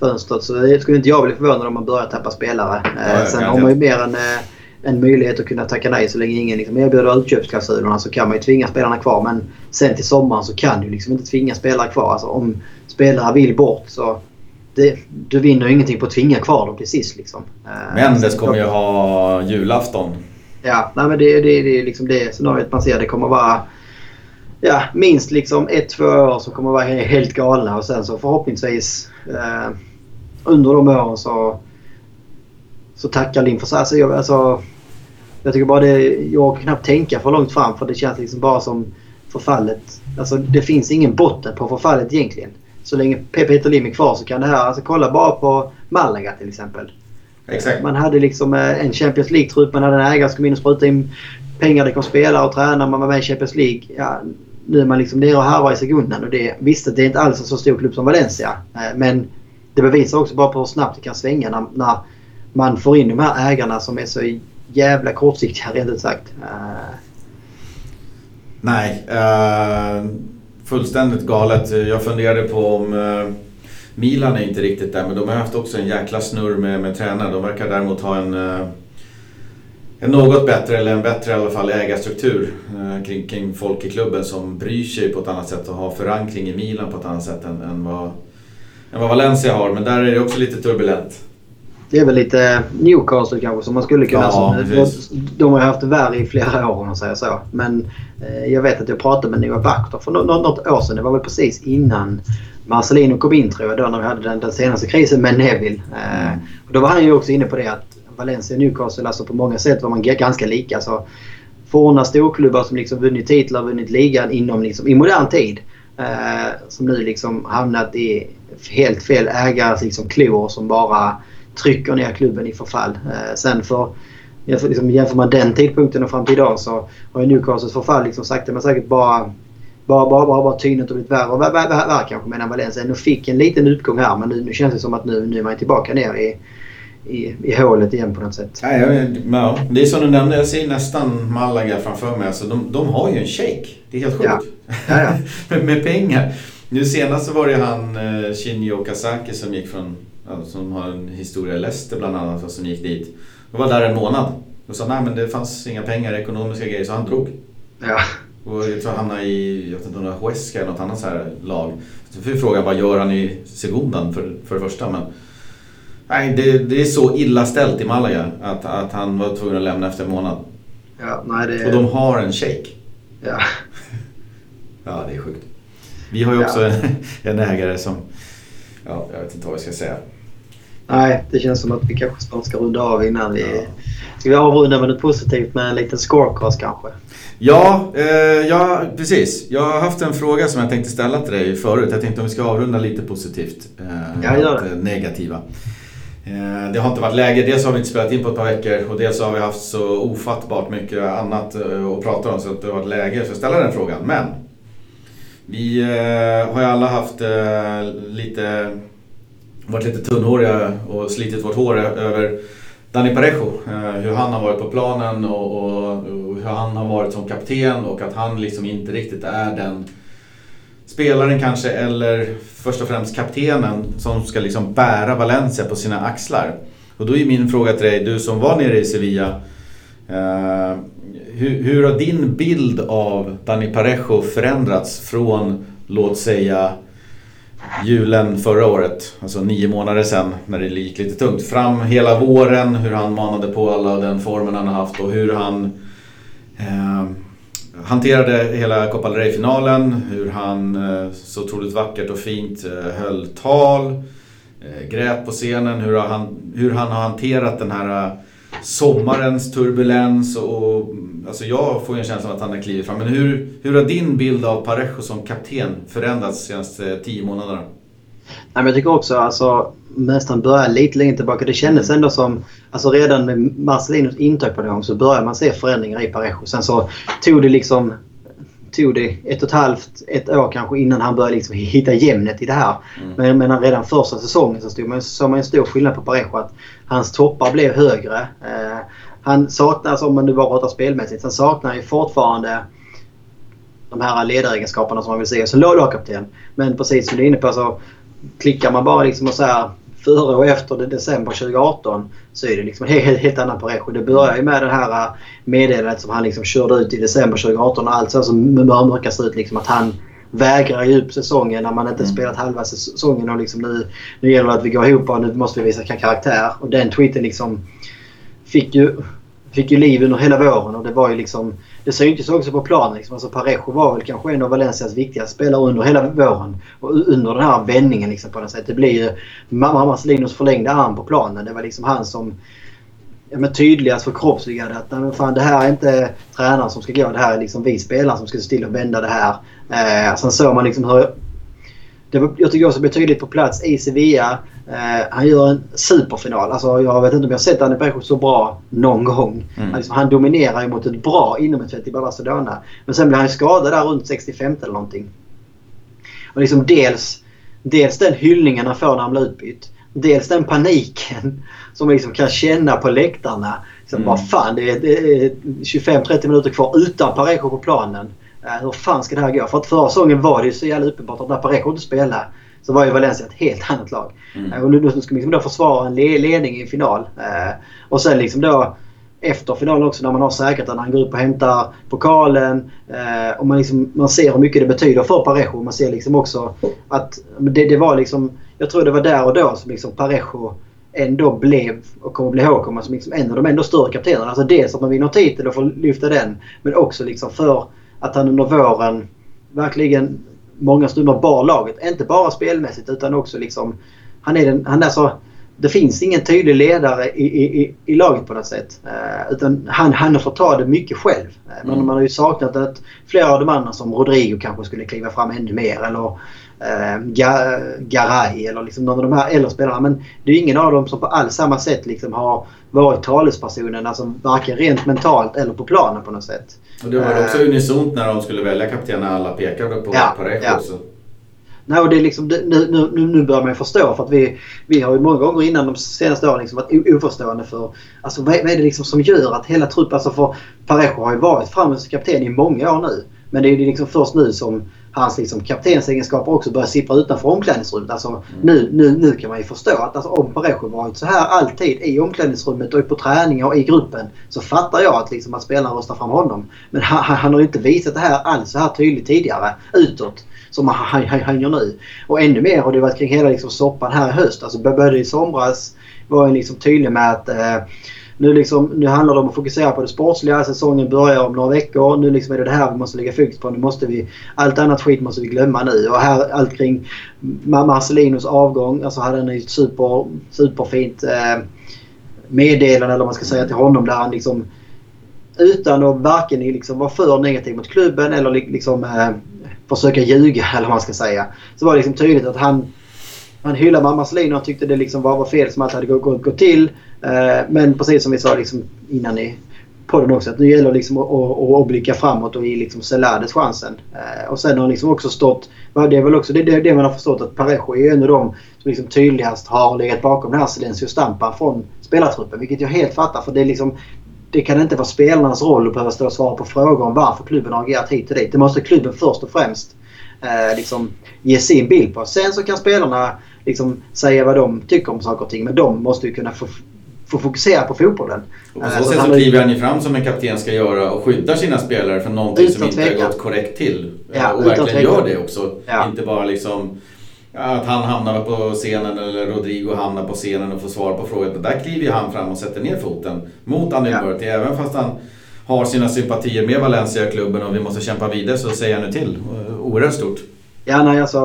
vinterfönstret så skulle inte jag bli förvånad om man börjar tappa spelare. Eh, Ja, sen har man ju mer en, eh, en möjlighet att kunna tacka nej så länge ingen liksom erbjuder utköpsklausulerna så kan man ju tvinga spelarna kvar. Men sen till sommaren så kan du liksom inte tvinga spelare kvar. Alltså om spelare vill bort så det, du vinner ju ingenting på att tvinga kvar dem till sist. Liksom. Eh, Mendes kommer ju ha julafton. Ja, nej, men det, det, det är liksom det scenariot man ser. Det kommer vara ja, minst liksom ett, två år som kommer vara he- helt galna och sen så förhoppningsvis eh, under de åren så, så tackar Lim för sig. Alltså, jag, alltså, jag tycker bara det, jag kan knappt tänka för långt fram för det känns liksom bara som förfallet. Alltså det finns ingen botten på förfallet egentligen. Så länge Pe- Peter Lim är kvar så kan det här, alltså kolla bara på Malaga till exempel. Exakt. Man hade liksom eh, en Champions League-trupp, man hade en ägare som kom in och sprutade in pengar. Det kom spelare och tränare, man var med i Champions League. Ja, nu är man liksom nere och harvar i sekunden. Och det, visst, det är inte alls en så stor klubb som Valencia. Eh, Men det bevisar också bara på hur snabbt det kan svänga när, när man får in de här ägarna som är så jävla kortsiktiga <laughs> rent ut sagt. Uh. Nej. uh, fullständigt galet. Jag funderade på om uh, Milan är inte riktigt där men de har haft också en jäkla snurr med, med tränare. De verkar däremot ha en, en något bättre, eller en bättre i alla fall, ägarstruktur eh, kring, kring folk i klubben som bryr sig på ett annat sätt och har förankring i Milan på ett annat sätt än, än, vad, än vad Valencia har. Men där är det också lite turbulent. Det är väl lite Newcastle kanske som man skulle kunna ja. De har haft det värre i flera år om man säger så. Men eh, jag vet att jag pratade med Noah Bakter för något, något år sedan. Det var väl precis innan Marcelino kom in tror jag då när vi hade den, den senaste krisen med Neville. Eh, och då var han ju också inne på det att Valencia och Newcastle alltså på många sätt var man ganska lika. Så forna storklubbar som liksom vunnit titlar, vunnit ligan inom liksom, i modern tid. Eh, som nu liksom hamnat i helt fel ägares liksom, klor som bara trycker ner klubben i förfall. Eh, sen för liksom, jämför man den tidpunkten och fram till idag så har ju Newcastles förfall liksom sakta men säkert bara bara, bara, bara, bara tynat och blivit värre och värre, värre, värre kanske. Medan Valencia ändå fick en liten utgång här men nu, nu känns det som att nu, nu är man tillbaka ner i, i, i hålet igen på något sätt. Ja, ja, det är som du nämnde, jag ser nästan Malaga framför mig. Alltså, de, de har ju en shake. Det är helt sjukt. Ja. Ja, ja. <laughs> med, med, pengar. Nu senast så var det han eh, Shinji Okazaki som gick från, som har en historia i Leicester bland annat, som gick dit. Och var där en månad. Och sa nej men det fanns inga pengar, ekonomiska grejer, så han drog. Ja. Och jag tror han hamnade i, jag vet inte om det var Huesca eller något annat så här lag. Så vi fråga vad gör han i sekundan för, för det första. Men, nej, det, det är så illa ställt i Malaga att, att han var tvungen att lämna efter en månad. Ja, nej, det... Och de har en shake. Ja. <laughs> ja, det är sjukt. Vi har ju också ja. en, en ägare som, ja, jag vet inte vad vi ska säga. Nej, det känns som att vi kanske snart ska runda av innan vi... Ja. Ska vi avrunda med något positivt med en liten scorecast kanske? Ja, eh, ja, precis. Jag har haft en fråga som jag tänkte ställa till dig förut. Jag tänkte om vi ska avrunda lite positivt. Eh, ja, gör det. Negativa. Eh, det har inte varit läge. Dels har vi inte spelat in på ett par veckor och dels har vi haft så ofattbart mycket annat eh, att prata om så att det har varit läge för att ställa den frågan. Men vi eh, har ju alla haft eh, lite, varit lite tunnhåriga och slitit vårt hår över Dani Parejo, eh, hur han har varit på planen och, och, och, hur han har varit som kapten och att han liksom inte riktigt är den spelaren kanske, eller först och främst kaptenen som ska liksom bära Valencia på sina axlar. Och då är min fråga till dig, du som var nere i Sevilla. Eh, hur, hur har din bild av Dani Parejo förändrats från, låt säga, julen förra året, alltså nio månader sedan när det gick lite tungt. Fram hela våren, hur han manade på alla den formen han har haft och hur han eh, hanterade hela Copa del finalen Hur han eh, så otroligt vackert och fint eh, höll tal, eh, grät på scenen. Hur han, hur han har hanterat den här eh, sommarens turbulens och alltså jag får en känsla av att han har klivit fram. Men hur, hur har din bild av Parejo som kapten förändrats de senaste tio månaderna? Nej, men jag tycker också alltså nästan börja lite längre tillbaka. Det kändes ändå som, alltså redan med Marcelinos intåg på gång så började man se förändringar i Parejo. Sen så tog det liksom tog det ett och ett halvt, ett år kanske innan han började liksom hitta jämnet i det här. Mm. Men, men redan första säsongen så stod man, såg man en stor skillnad på Parejo. Att hans toppar blev högre. Eh, han saknar, om man nu bara pratar spelmässigt, han saknar ju fortfarande de här ledaregenskaperna som man vill se som lagkapten. Men precis som du är inne på så klickar man bara liksom och så här före och efter december 2018 så är det liksom en helt, helt annan Parejo. Det börjar ju med det här äh, meddelandet som han liksom körde ut i december 2018 och allt så som mörkas ut liksom att han vägrar ge upp säsongen när man inte mm. spelat halva säsongen och liksom nu, nu gäller det att vi går ihop och nu måste vi visa karaktär. Och den tweeten liksom fick ju, fick ju liv under hela våren och det var ju liksom det syntes också på planen. Liksom. Alltså Parejo var väl kanske en av Valencias viktigaste spelare under hela våren. Och under den här vändningen liksom, på något sätt. Det blir ju Marcelinos förlängda arm på planen. Det var liksom han som ja, men tydligast förkroppsligade att nej, men fan, det här är inte tränaren som ska gå. Det här är liksom vi spelare som ska se till att vända det här. Eh, sen såg man liksom hur det var, jag tycker också det blir tydligt på plats i Sevilla. Eh, han gör en superfinal. Alltså, jag vet inte om jag har sett Danny Parejo så bra någon gång. Mm. Liksom, han dominerar ju mot ett bra inomhusfält i Barcelona. Men sen blir han skadad där runt 65 eller någonting. Och liksom dels, dels den hyllningen han får när han blir utbytt. Dels den paniken <laughs> som man liksom kan känna på läktarna. Liksom, mm. bara, fan, det är, är 25-30 minuter kvar utan Parejo på planen. Uh, hur fan ska det här gå? För att förra säsongen var det ju så jävla uppenbart att när Parejo inte spelade så var ju Valencia ett helt <laughs> annat lag. Mm. Uh, och nu, nu ska man liksom då försvara en ledning i final. Uh, och sen liksom då efter finalen också när man har säkrat när han går upp och hämtar pokalen. Eh, och man, liksom, man ser hur mycket det betyder för Parejo. Man ser liksom också att det, det var liksom... Jag tror det var där och då som liksom Parejo ändå blev och kommer bli ihågkommen som liksom en av de ändå större kaptenerna. Alltså dels att man vinner titel och får lyfta den. Men också liksom för att han under våren verkligen många stunder bar laget. Inte bara spelmässigt utan också liksom... Han är, den, han är så det finns ingen tydlig ledare i, i, i laget på något sätt. Uh, utan han, han har fått ta det mycket själv. Uh, mm. Man har ju saknat att flera av de andra som Rodrigo kanske skulle kliva fram ännu mer. Eller Garay eller liksom någon av de här äldre spelarna. Men det är ingen av dem som på all samma sätt liksom har varit talespersonen. Alltså varken rent mentalt eller på planen på något sätt. Och det var också unisont när de skulle välja kapten när alla pekade på ja, Parejo. Ja. Nej, och det är liksom, det, nu, nu, nu börjar man förstå för att vi, vi har ju många gånger innan de senaste åren liksom varit oförstående för alltså, vad, är det liksom som gör att hela truppen... Alltså för Parejo har ju varit kapten i många år nu. Men det är ju liksom först nu som hans liksom kaptensegenskaper också börjar sippra utanför omklädningsrummet. Alltså, mm. nu, nu, nu kan man ju förstå att alltså, om Parejo varit så här alltid i omklädningsrummet och på träningar och i gruppen så fattar jag att, liksom, att spelarna röstar fram honom. Men han, han har inte visat det här alls så här tydligt tidigare utåt som han, han, han gör nu. Och ännu mer har det varit kring hela liksom, soppan här i höst. Alltså började i somras var ju liksom tydlig med att eh, nu, liksom, nu handlar det om att fokusera på det sportsliga. Säsongen börjar om några veckor. Nu liksom är det det här vi måste lägga fokus på. Nu måste vi, allt annat skit måste vi glömma nu. Och här allt kring Marcelinos avgång. Alltså hade han ett super, superfint eh, meddelande eller vad man ska säga till honom där han liksom utan att varken liksom vara för negativ mot klubben eller liksom eh, försöka ljuga <laughs> eller vad man ska säga. Så var det liksom tydligt att han, han hyllade mammas linje och tyckte det liksom var, var fel som allt hade gått, gått, gått till. Eh, men precis som vi sa liksom innan i podden också att nu gäller det liksom att, att, att blicka framåt och ge liksom Selades chansen. Eh, och sen har han liksom också stått, det är väl också det, det, det man har förstått att Parejo är en av dem som liksom tydligast har legat bakom den här Silencio Stampa från spelartruppen. Vilket jag helt fattar för det är liksom det kan inte vara spelarnas roll att behöva stå och svara på frågor om varför klubben har agerat hit och dit. Det måste klubben först och främst eh, liksom ge sin bild på. Sen så kan spelarna liksom säga vad de tycker om saker och ting men de måste ju kunna få, få fokusera på fotbollen. Och på så, eh, så sätt så kliver han ju fram som en kapten ska göra och skyddar sina spelare från någonting som inte har gått korrekt till. Ja, och verkligen gör det också. Ja. Inte bara liksom att han hamnar på scenen eller Rodrigo hamnar på scenen och får svar på frågor. Där kliver han fram och sätter ner foten mot Andy ja. Murti. Även fast han har sina sympatier med Valencia-klubben och vi måste kämpa vidare så säger han nu till. Oerhört stort. Ja, nej, alltså,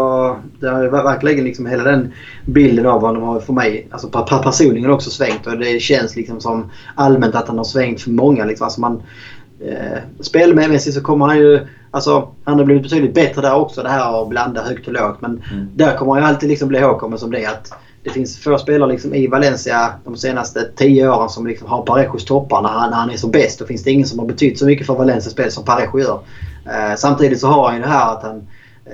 det har verkligen liksom hela den bilden av honom har för mig, alltså personligen också svängt. Och det känns liksom som allmänt att han har svängt för många. Liksom. Alltså man, eh, spelmässigt så kommer han ju Alltså, han har blivit betydligt bättre där också. Det här att blanda högt och lågt. Men mm. där kommer han ju alltid liksom bli ihågkommen som det. Att det finns få spelare liksom i Valencia de senaste tio åren som liksom har Parejos toppar när han, när han är som bäst. Då finns det ingen som har betytt så mycket för Valencias spel som Parejo gör. Eh, samtidigt så har han ju det här att han,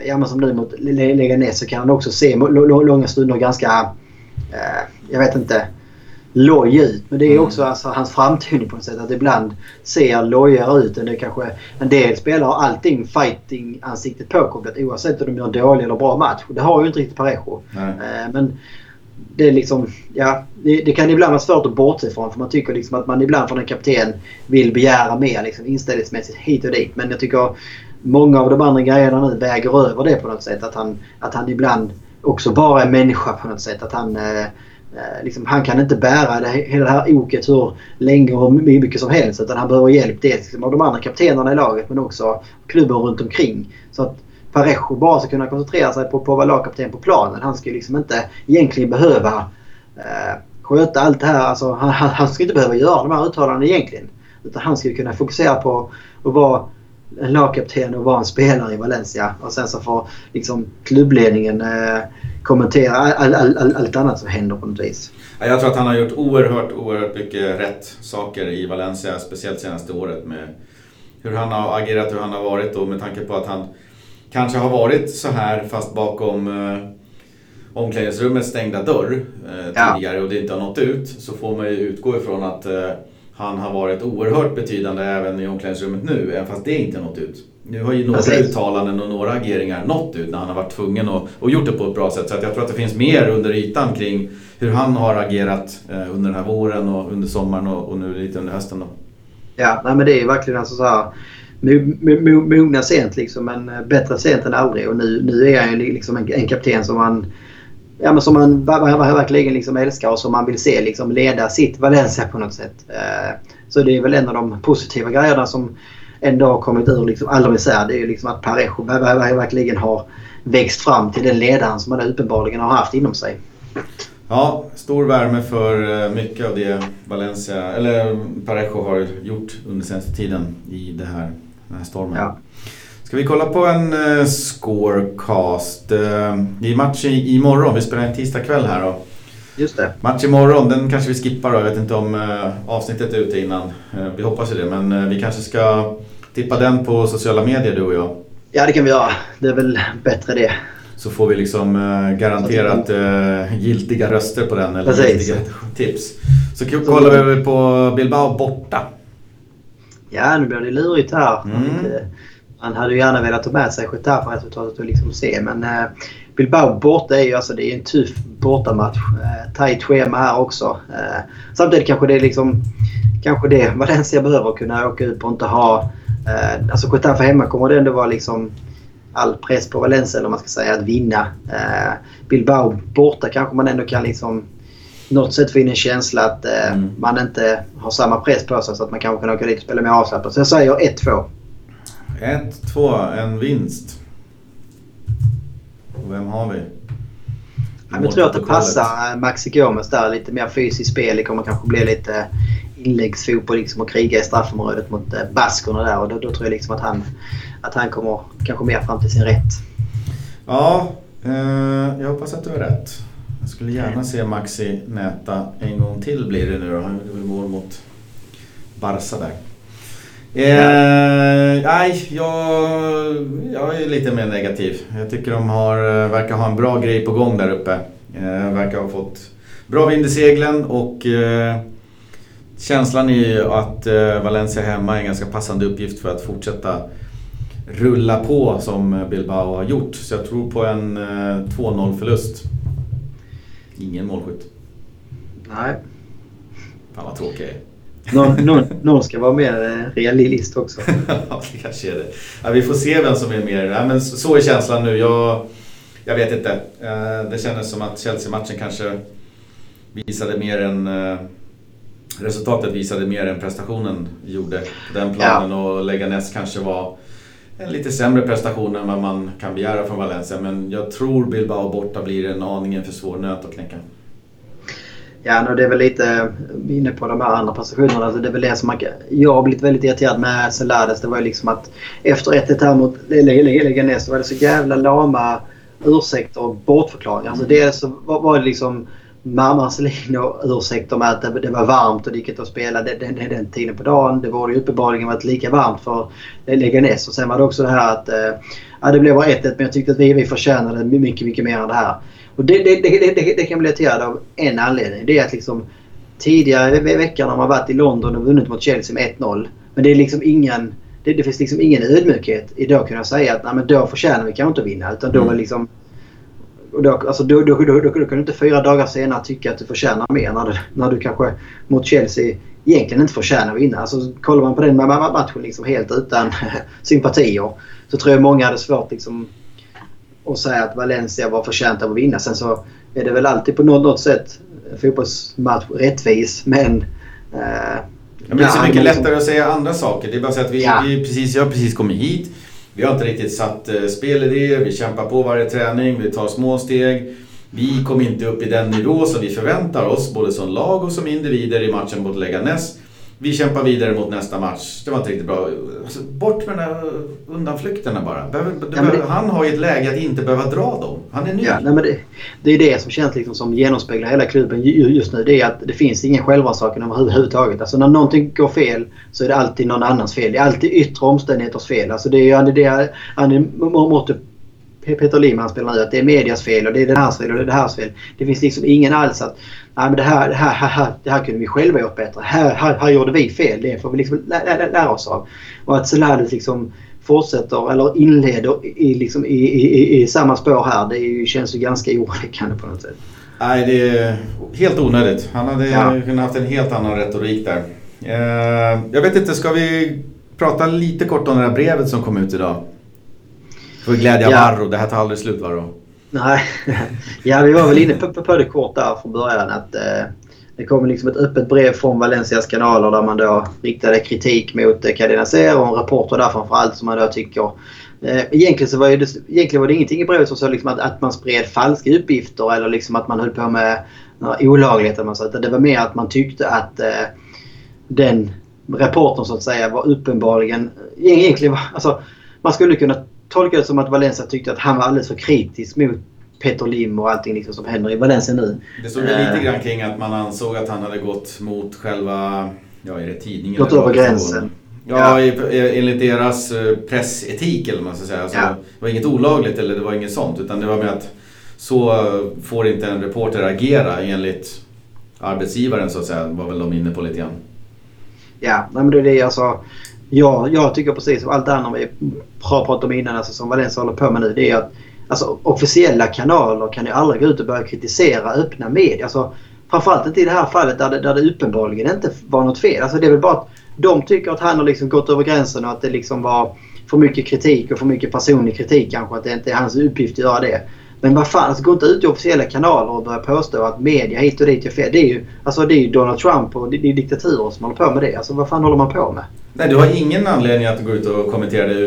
ja men som nu mot Leganes så kan han också se långa stunder ganska, eh, jag vet inte, loj ut. Men det är mm. också alltså, hans framtoning på något sätt. Att ibland ser lojare ut än det kanske... En del spelare har allting fighting-ansiktet påkopplat oavsett om de gör en dålig eller bra match. Det har ju inte riktigt Parejo. Eh, men det är liksom... Ja, det, det, kan ibland vara svårt att bortse ifrån för man tycker liksom att man ibland från en kapten vill begära mer liksom, inställningsmässigt hit och dit. Men jag tycker många av de andra grejerna nu väger över det på något sätt. Att han, att han ibland också bara är människa på något sätt. Att han... Eh, Eh, liksom, han kan inte bära det, hela det här oket hur länge och hur mycket som helst. Utan han behöver hjälp dels liksom, av de andra kaptenerna i laget men också klubben runt omkring. Så att Parejo bara ska kunna koncentrera sig på, på att vara lagkapten på planen. Han ska ju liksom inte egentligen behöva eh, sköta allt det här. Alltså, han, han ska inte behöva göra de här uttalandena egentligen. Utan han ska ju kunna fokusera på att vara en lagkapten och vara en spelare i Valencia. Och sen så får liksom klubbledningen eh, kommentera allt all, all, allt annat som händer på något vis. Jag tror att han har gjort oerhört, oerhört mycket rätt saker i Valencia, speciellt senaste året med hur han har agerat, hur han har varit och med tanke på att han kanske har varit så här fast bakom eh, omklädningsrummets stängda dörr eh, tidigare ja. och det inte har nått ut så får man ju utgå ifrån att eh, han har varit oerhört betydande även i omklädningsrummet nu, även fast det inte har nått ut. Nu har ju några Precis. uttalanden och några ageringar nått ut när han har varit tvungen och, och gjort det på ett bra sätt. Så jag tror att det finns mer under ytan kring hur han har agerat eh, under den här våren och under sommaren och, och nu lite under hösten. Då. Ja, nej, men det är verkligen alltså så här mogna sent liksom, men eh, bättre sent än aldrig. Och nu, nu är han ju liksom en, en kapten som man, ja, men som man verkligen liksom älskar och som man vill se liksom leda sitt Valencia på något sätt. Eh, så det är väl en av de positiva grejerna som ändå har kommit ur liksom all misär. Det är ju liksom att Parejo verkligen har växt fram till den ledaren som han uppenbarligen har haft inom sig. Ja, stor värme för eh, mycket av det Valencia, eller Parejo har gjort under senaste tiden i det här, den här stormen. Ja. Ska vi kolla på en uh, scorecast? Uh, I match i, imorgon, vi spelar en tisdag kväll här då. Just det. Match imorgon, den kanske vi skippar då. Jag vet inte om uh, avsnittet är ute innan. Vi hoppas ju det, men vi kanske ska tippa den på sociala medier du och jag. Ja, det kan vi göra. Det är väl bättre det. Så får vi liksom garanterat giltiga röster på den eller Precis. giltiga <laughs> tips. Så kollar vi på Bilbao borta. Ja, nu blir det lurigt här. Mm. Man hade ju gärna velat ta med sig Getafe-resultatet och liksom se men uh, Bilbao borta är ju alltså det är en tuff bortamatch. Uh, Tajt schema här också. Uh, samtidigt kanske det är liksom kanske det <laughs> Valencia behöver kunna åka ut och inte ha... Uh, alltså Getafe hemma kommer det ändå vara liksom all press på Valencia eller man ska säga att vinna. Eh, Bilbao borta kanske man ändå kan liksom något sätt få in en känsla att eh, mm. man inte har samma press på sig så att man kanske kan åka dit och spela mer avslappnat. Så jag säger 1-2. 1-2, en vinst. Och vem har vi? jag tror att det passar Maxi Gomes där. Lite mer fysiskt spel. Det kommer kanske bli lite inläggsfotboll liksom och kriga i straffområdet mot eh, baskerna där. Och då, då tror jag liksom att han, att han kommer kanske mer fram till sin rätt. Ja, eh, jag hoppas att du har rätt. Jag skulle gärna se Maxi näta en gång till blir det nu då. Han gjorde väl mål mot Barca där. Eh, nej, jag, jag är lite mer negativ. Jag tycker de har, eh, verkar ha en bra grej på gång där uppe. Eh, verkar ha fått bra vind i seglen och eh, känslan är ju att eh, Valencia hemma är en ganska passande uppgift för att fortsätta rulla på som Bilbao har gjort. Så jag tror på en eh, 2-0 förlust. Ingen målskytt. Nej. Fan vad tråkig någon, någon, någon ska vara mer eh, realist också. <laughs> ja, det kanske är det. Ja, vi får se vem som är mer... Ja, men så är känslan nu. Jag, jag vet inte. Eh, det kändes som att Chelsea-matchen kanske visade mer än... Eh, resultatet visade mer än prestationen gjorde på den planen ja. och Leganes kanske var en lite sämre prestation än vad man kan begära från Valencia. Men jag tror Bilbao borta blir en aningen för svår nöt att knäcka. Ja, och det är väl lite inne på de här andra prestationerna. Alltså det är väl det som man, jag har blivit väldigt irriterad med Selades. Det var ju liksom att efter 1-1 här mot Leganes så var det så jävla lama ursäkter och bortförklaringar. Alltså dels så var det liksom Marcelino-ursäkter med att det, var varmt och det gick inte att spela den, den, den tiden på dagen. Det borde ju uppenbarligen varit lika varmt för Leganes. Och sen var det också det här att eh, ja, det blev bara 1-1 men jag tyckte att vi, vi förtjänade mycket, mycket mer än det här. Och det, det, det, det, det kan bli irriterad av en anledning. Det är att liksom tidigare i veckan har man varit i London och vunnit mot Chelsea med 1-0. Men det är liksom ingen... Det, det, finns liksom ingen ödmjukhet i då kunna säga att Nej, men då förtjänar vi kanske inte att vinna. Utan då mm. är liksom... Då, alltså då, då, då, då, kan du inte fyra dagar senare tycka att du förtjänar mer när du, när du kanske mot Chelsea egentligen inte förtjänar att vinna. Alltså, kollar man på den matchen liksom helt utan <laughs> sympatier så tror jag många hade svårt liksom, och säga att Valencia var förtjänta av att vinna. Sen så är det väl alltid på något, något sätt fotbollsmatch rättvis men... Eh, ja, men det är så mycket lättare att säga andra saker. Det är bara så att vi, ja. vi precis, jag har precis kommit hit. Vi har inte riktigt satt eh, spelidéer, vi kämpar på varje träning, vi tar små steg. Vi kom inte upp i den nivå som vi förväntar oss, både som lag och som individer i matchen mot Leganes. Vi kämpar vidare mot nästa match. Det var inte riktigt bra. Alltså, bort med de där undanflykterna bara. Behöver, ja, det... Han har ju ett läge att inte behöva dra dem. Han är ny. Ja, nej, men det, det är det som känns liksom som genomspeglar hela klubben just nu. Det är att det finns ingen självrannsakan överhuvudtaget. Alltså när någonting går fel så är det alltid någon annans fel. Det är alltid yttre omständigheters fel. Alltså det är ju det Andy Motte Peter Lim han spelar nu att det är medias fel och det är det här fel och det är det här fel. Det finns liksom ingen alls att Nej, men det, här, det, här, här, det här kunde vi själva gjort bättre. Här, här, här gjorde vi fel. Det får vi liksom lära, lära oss av. Och att Celades liksom fortsätter eller inleder i, liksom, i, i, i, samma spår här. Det ju, känns ju ganska oroväckande på något sätt. Nej, det är helt onödigt. Han hade ja. kunnat haft en helt annan retorik där. Eh, jag vet inte, ska vi prata lite kort om det här brevet som kom ut idag? Får glädja ja. Varro. Det här tar aldrig slut Varro. Nej, <laughs> ja vi var väl inne på, på det kort där från början. att eh, Det kom liksom ett öppet brev från Valencias kanaler där man då riktade kritik mot eh, Cadena Ser och en reporter där framförallt som man då tycker eh, Egentligen, så var det, egentligen var det ingenting i brevet som sa liksom att, att man spred falska uppgifter eller liksom att man höll på med olagligheter. Det var mer att man tyckte att eh, den reportern så att säga var uppenbarligen... Egentligen, alltså, man skulle kunna tolka det som att Valencia tyckte att han var alldeles för kritisk mot Peter Lim och allting liksom som händer i Valencia nu. Det stod lite uh, grann kring att man ansåg att han hade gått mot själva, ja är det tidningen? Gått över gränsen. Ja, ja, enligt deras eh, pressetik eller vad man ska säga. Alltså, ja. Det var inget olagligt eller det var inget sånt utan det var med att så får inte en reporter agera enligt arbetsgivaren så att säga. var väl de inne på lite grann. Ja, men det är det alltså. Ja, jag tycker precis som allt det andra vi har pratat om innan, alltså, som Valencia håller på med nu. Det är att alltså, officiella kanaler kan ju aldrig gå ut och börja kritisera öppna medier. Alltså, framförallt inte i det här fallet där det, där det uppenbarligen inte var något fel. Alltså, det är väl bara att de tycker att han har liksom gått över gränsen och att det liksom var för mycket kritik och för mycket personlig kritik kanske. Att det inte är hans uppgift att göra det. Men vad fan, alltså, gå inte ut i officiella kanaler och börja påstå att media hit och dit gör fel. Det är ju, alltså, det är ju Donald Trump och det är diktaturer som håller på med det. Alltså vad fan håller man på med? Nej, du har ingen anledning att gå ut och kommentera det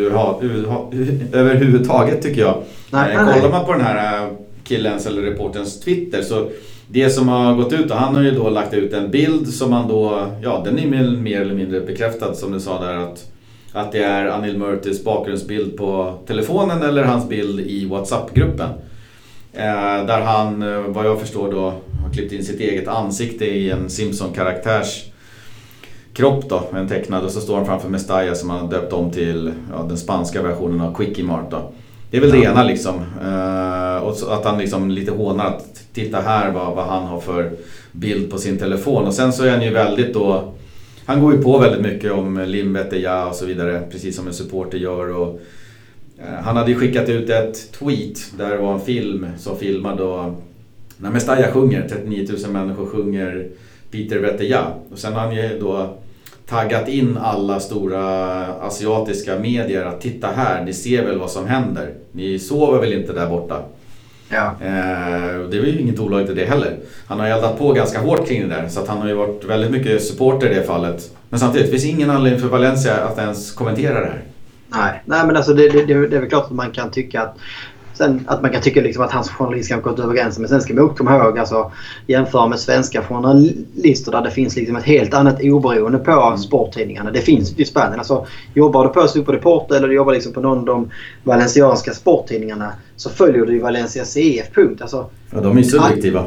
överhuvudtaget tycker jag. Nej, eh, Kollar man på den här eh, killens eller reporterns Twitter så det som har gått ut, och han har ju då lagt ut en bild som han då, ja den är mer eller mindre bekräftad som du sa där att att det är Anil Murtis bakgrundsbild på telefonen eller hans bild i WhatsApp-gruppen. Eh, där han, eh, vad jag förstår då, har klippt in sitt eget ansikte i en Simpson-karaktärs kropp då, en tecknad och så står han framför Mestalla som han har döpt om till ja, den spanska versionen av Quickie Mart då. Det är väl det ena liksom. Uh, och att han liksom lite hånar att titta här vad, vad han har för bild på sin telefon. Och sen så är han ju väldigt då... Han går ju på väldigt mycket om Limbete ja och så vidare, precis som en supporter gör. Och, han hade skickat ut ett tweet där det var en film som filmade då när Mestalla sjunger, 39 000 människor sjunger Peter Veteja. Och sen har han ju då taggat in alla stora asiatiska medier att titta här, ni ser väl vad som händer. Ni sover väl inte där borta. Ja. Eh, det är ju inget olagligt i det heller. Han har eldat på ganska hårt kring det där så att han har ju varit väldigt mycket supporter i det fallet. Men samtidigt, finns ingen anledning för Valencia att ens kommentera det här. Nej, nej men alltså det, det, det är väl klart att man kan tycka att Sen att man kan tycka liksom att hans journalist har gått över gränsen. Men sen ska man också komma ihåg, alltså, jämföra med svenska journalister där det finns liksom ett helt annat oberoende på mm. sporttidningarna. Det finns i Spanien. Alltså, jobbar du på Superdeport eller du jobbar liksom på någon av de valencianska sporttidningarna så följer du Valencia CF. Punkt. Alltså, ja, de är subjektiva.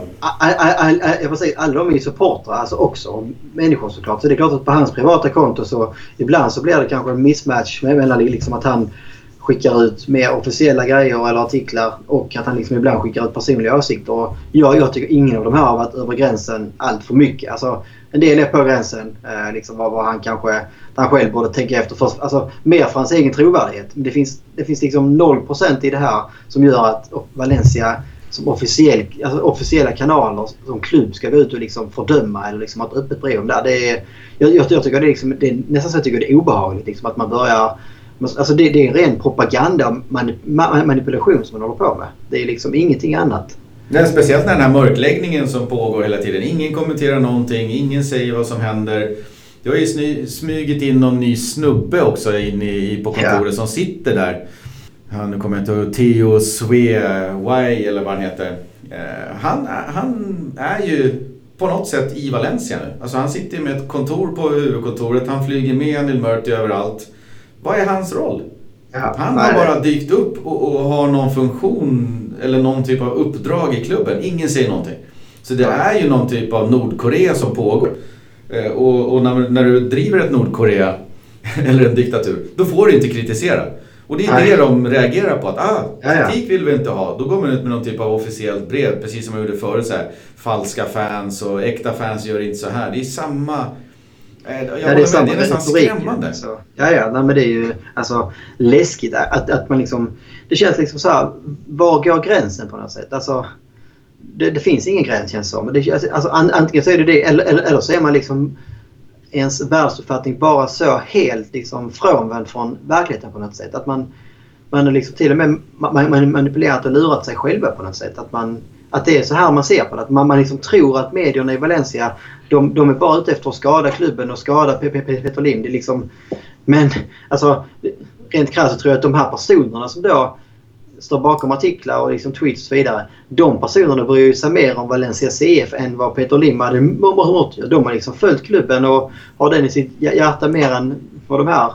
Får säga, alla de är ju supportrar alltså också. Människor såklart. Så det är klart att på hans privata konto så ibland så blir det kanske en mismatch mellan liksom att han skickar ut mer officiella grejer eller artiklar och att han liksom ibland skickar ut personliga åsikter. Och jag, jag tycker ingen av de här har varit över gränsen allt för mycket. Alltså, en del är på gränsen. Eh, liksom vad, vad han kanske han själv borde tänka efter först. Alltså, mer för hans egen trovärdighet. Men det finns, det finns liksom 0% i det här som gör att Valencia som officiell, alltså officiella kanaler som klubb ska gå ut och liksom fördöma eller liksom ha ett öppet brev om det. det är, jag, jag, jag tycker det är, liksom, det är nästan så jag tycker det är obehagligt liksom, att man börjar Alltså det, det är ren propaganda och manipulation som man håller på med. Det är liksom ingenting annat. Nej, speciellt när den här mörkläggningen som pågår hela tiden. Ingen kommenterar någonting, ingen säger vad som händer. Det har ju smugit in någon ny snubbe också in i, på kontoret ja. som sitter där. Ja, nu kommer jag inte ihåg, Theo Swewai eller vad han heter. Eh, han, han är ju på något sätt i Valencia nu. Alltså han sitter med ett kontor på huvudkontoret, han flyger med Anil Murti överallt. Vad är hans roll? Ja, han har bara dykt upp och, och, har någon funktion eller någon typ av uppdrag i klubben. Ingen säger någonting. Så det är ju någon typ av Nordkorea som pågår. Eh, och, och när, när, du driver ett Nordkorea <laughs> eller en diktatur, då får du inte kritisera. Och det är Nej. det de reagerar på. Att ah, kritik vill vi inte ha. Då går man ut med någon typ av officiellt brev. Precis som jag gjorde förut. Så här, falska fans och äkta fans gör inte så här. Det är samma Jag Ja, det är med, samma det är nästan skrämmande. Så, ja, ja, nej, men det är ju alltså, läskigt att, att man liksom... Det känns liksom så här, var går gränsen på något sätt? Alltså, det, det finns ingen gräns känns det som. Det, alltså, an, antingen så är det det eller, eller, eller så är man liksom ens världsuppfattning bara så helt liksom frånvänd från verkligheten på något sätt. Att man, man har liksom till och med man, man manipulerat och lurat sig själva på något sätt. Att, man, att det är så här man ser på det. Att man, man liksom tror att medierna i Valencia de, de är bara ute efter att skada klubben och skada Peter Lim. Det är liksom, men alltså rent krasst tror jag att de här personerna som då står bakom artiklar och liksom tweets och så vidare. De personerna bryr sig mer om Valencia CF än vad Peter Lim hade gjort. De har liksom följt klubben och har den i sitt hjärta mer än vad de här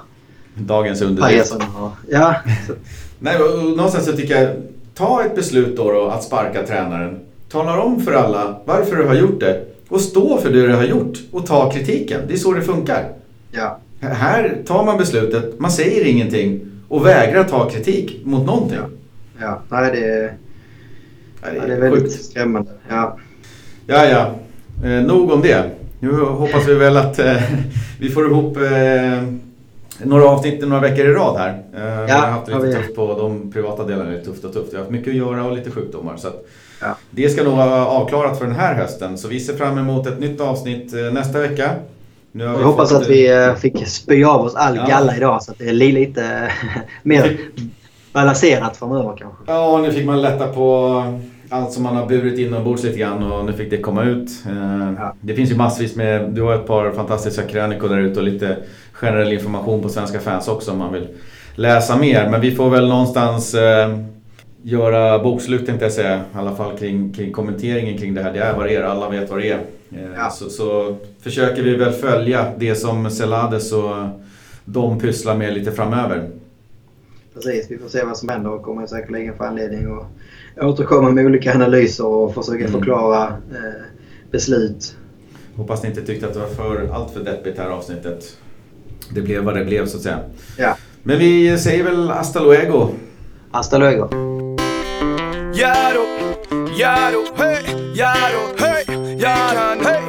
Dagens underdrift. Ja. <laughs> Nej, någonstans så tycker jag, ta ett beslut då, då att sparka tränaren. Talar om för alla varför du har gjort det och stå för det du har gjort och ta kritiken. Det är så det funkar. Ja. Här tar man beslutet, man säger ingenting och vägrar ta kritik mot någonting. Ja, nej det är, Ja, det är, ja, det är väldigt sjukt. skrämmande. Ja. Ja, ja. Eh, nog om det. Nu hoppas vi väl att eh, <laughs> vi får ihop eh, några avsnitt några veckor i rad här. Eh, vi har haft det ja, lite tufft på de privata delarna. Lite tufft och tufft. Vi har haft mycket att göra och lite sjukdomar. Så Ja. Det ska nog vara avklarat för den här hösten. Så vi ser fram emot ett nytt avsnitt eh, nästa vecka. Nu Jag hoppas att vi eh, fick spy av oss all Ja. galla idag så att det är li- lite <laughs> mer balanserat framöver kanske. Ja, nu fick man lätta på allt som man har burit inombords lite grann och nu fick det komma ut. Ja. Det finns ju massvis med, du har ett par fantastiska krönikor där ute och lite generell information på svenska fans också om man vill läsa mer. Men vi får väl någonstans eh, göra bokslut tänkte jag säga. I alla fall kring, kring kommenteringen kring det här. Det är vad det är, alla vet vad det är. Eh, Ja. så, så försöker vi väl följa det som Celades och de pysslar med lite framöver. Precis, vi får se vad som händer och kommer säkerligen få anledning att återkomma med olika analyser och försöka Mm. förklara eh, beslut. Hoppas ni inte tyckte att det var för, allt för deppigt det här avsnittet. Det blev vad det blev så att säga. Ja. Men vi säger väl hasta luego. Hasta luego! Jaro, Jaro, hej, Jaro, hej, Jaro, hej,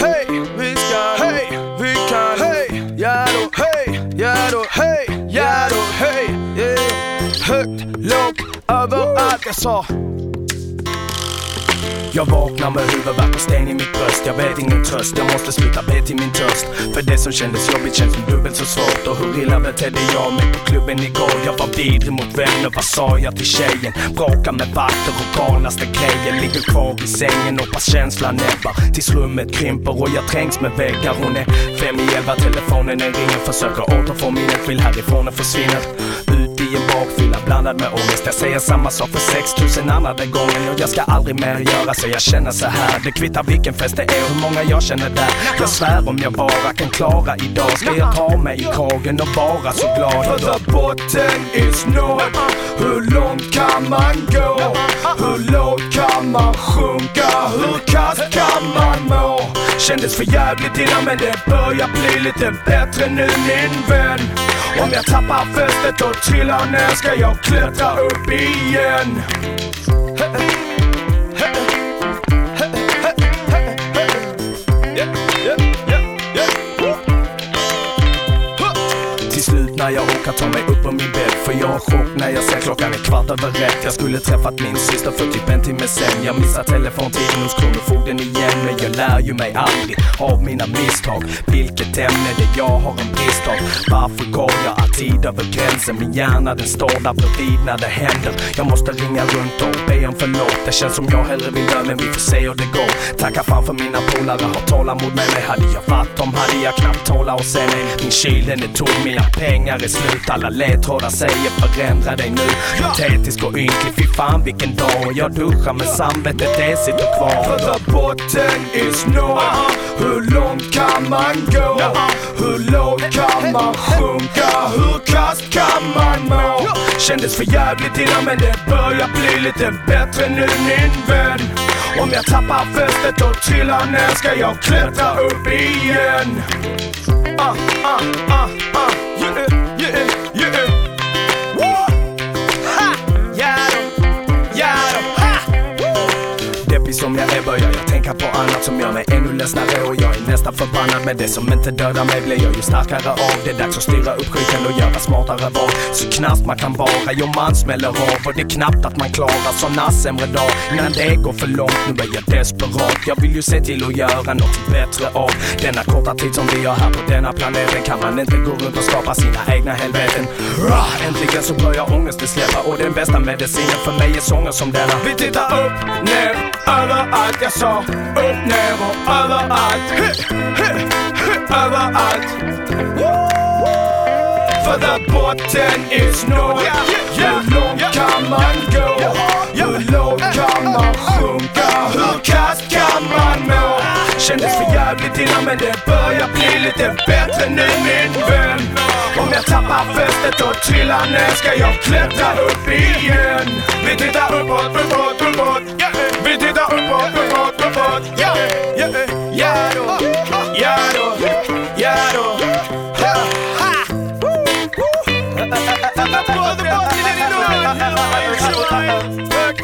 hej, vi ska, hej, vi kan, hej, Jaro, hej, Jaro, hej, Jaro, hej, yeah. högt, lågt, överallt jag sa. Jag vaknar med huvudvärk och sten i mitt bröst. Jag vet ingen tröst, jag måste sluta be till min törst. För det som kändes jobbigt känns som dubbelt så svårt. Och hur illa betedde jag mig på klubben igår? Jag var vidrig mot vänner, vad sa jag till tjejen? Bråkar med vakter och galnaste grejer Ligger kvar i sängen hoppas känslan näbbar Tills rummet krymper och jag trängs med väggar. Hon är fem i elva, telefonen den ringer Försöker återfå minnet, vill härifrån och försvinner Ut i en bakfylla blandad med ångest. Jag säger samma sak för 6000 andra gången Och jag ska aldrig mer göra så jag känner så här. Det kvittar vilken fest det är och hur många jag känner där. Jag svär om jag bara kan klara idag. Ska jag ta mig i kragen och vara så glad? För the botten is nådd. Hur långt kan man gå? Hur lågt kan man Kändes för jävligt innan men det börjar bli lite bättre nu min vän. Om jag tappar fästet och trillar ner ska jag klättra upp igen. Till slut när jag orkar ta mig upp på min bädd för jag har chock när jag ser klockan är kvart över ett. Jag skulle träffat min syster för typ en timme sen. Jag missar telefontiden hos kronofogden igen. Men jag lär ju mig aldrig av mina misstag. Vilket ämne det jag har en brist av. Varför går jag alltid över gränsen? Min hjärna den står där bredvid när det händer. Jag måste ringa runt och be om förlåt. Det känns som jag hellre vill dö men vi får se hur det går. Tacka fan för mina polare har tålamod med mig. Hade jag varit dem hade jag knappt tåla och se mig. Min kyl den är tom, mina pengar är slut. Alla ledtrådar säger förändra dig nu. Patetisk och ynklig, fy fan vilken dag. Jag duschar med samvetet, det sitter kvar. För the botten is nåd Hur långt kan man gå? Hur lågt kan man sjunka? Hur kast kan man må? Kändes för jävligt innan men det börjar bli lite bättre nu min vän. Om jag tappar fästet och trillar ner. Ska jag klättra upp igen? Ah, ah, ah, ah, by som ja nebojal. Tänka på annat som gör mig ännu ledsnare och jag är nästan förbannad med det som inte dödar mig blir jag ju starkare av. Det är dags att styra upp skiten och göra smartare val. Så knappt man kan vara, jo man smäller av och det är knappt att man klarar såna sämre dagar innan det går för långt. Nu är jag desperat. Jag vill ju se till att göra något bättre av denna korta tid som vi har här på denna planeten. Kan man inte gå runt och skapa sina egna helveten. Rah, äntligen så börjar ångesten släppa och den bästa medicinen för mig är sånger som denna. Vi tittar upp, ner, överallt. Jag sa upp, ner och överallt. Överallt. För där botten is no Hur långt kan man gå? Hur lågt kan man sjunka? Hur kast kan man må? Kändes för jävligt innan men det börjar bli lite bättre nu min vän Om jag tappar fästet och trillar ner ska jag klättra upp igen Vi tittar uppåt, uppåt, uppåt Vi tittar uppåt, uppåt, uppåt Ja, ja, ja då, ja då, ja då Motherfucking in the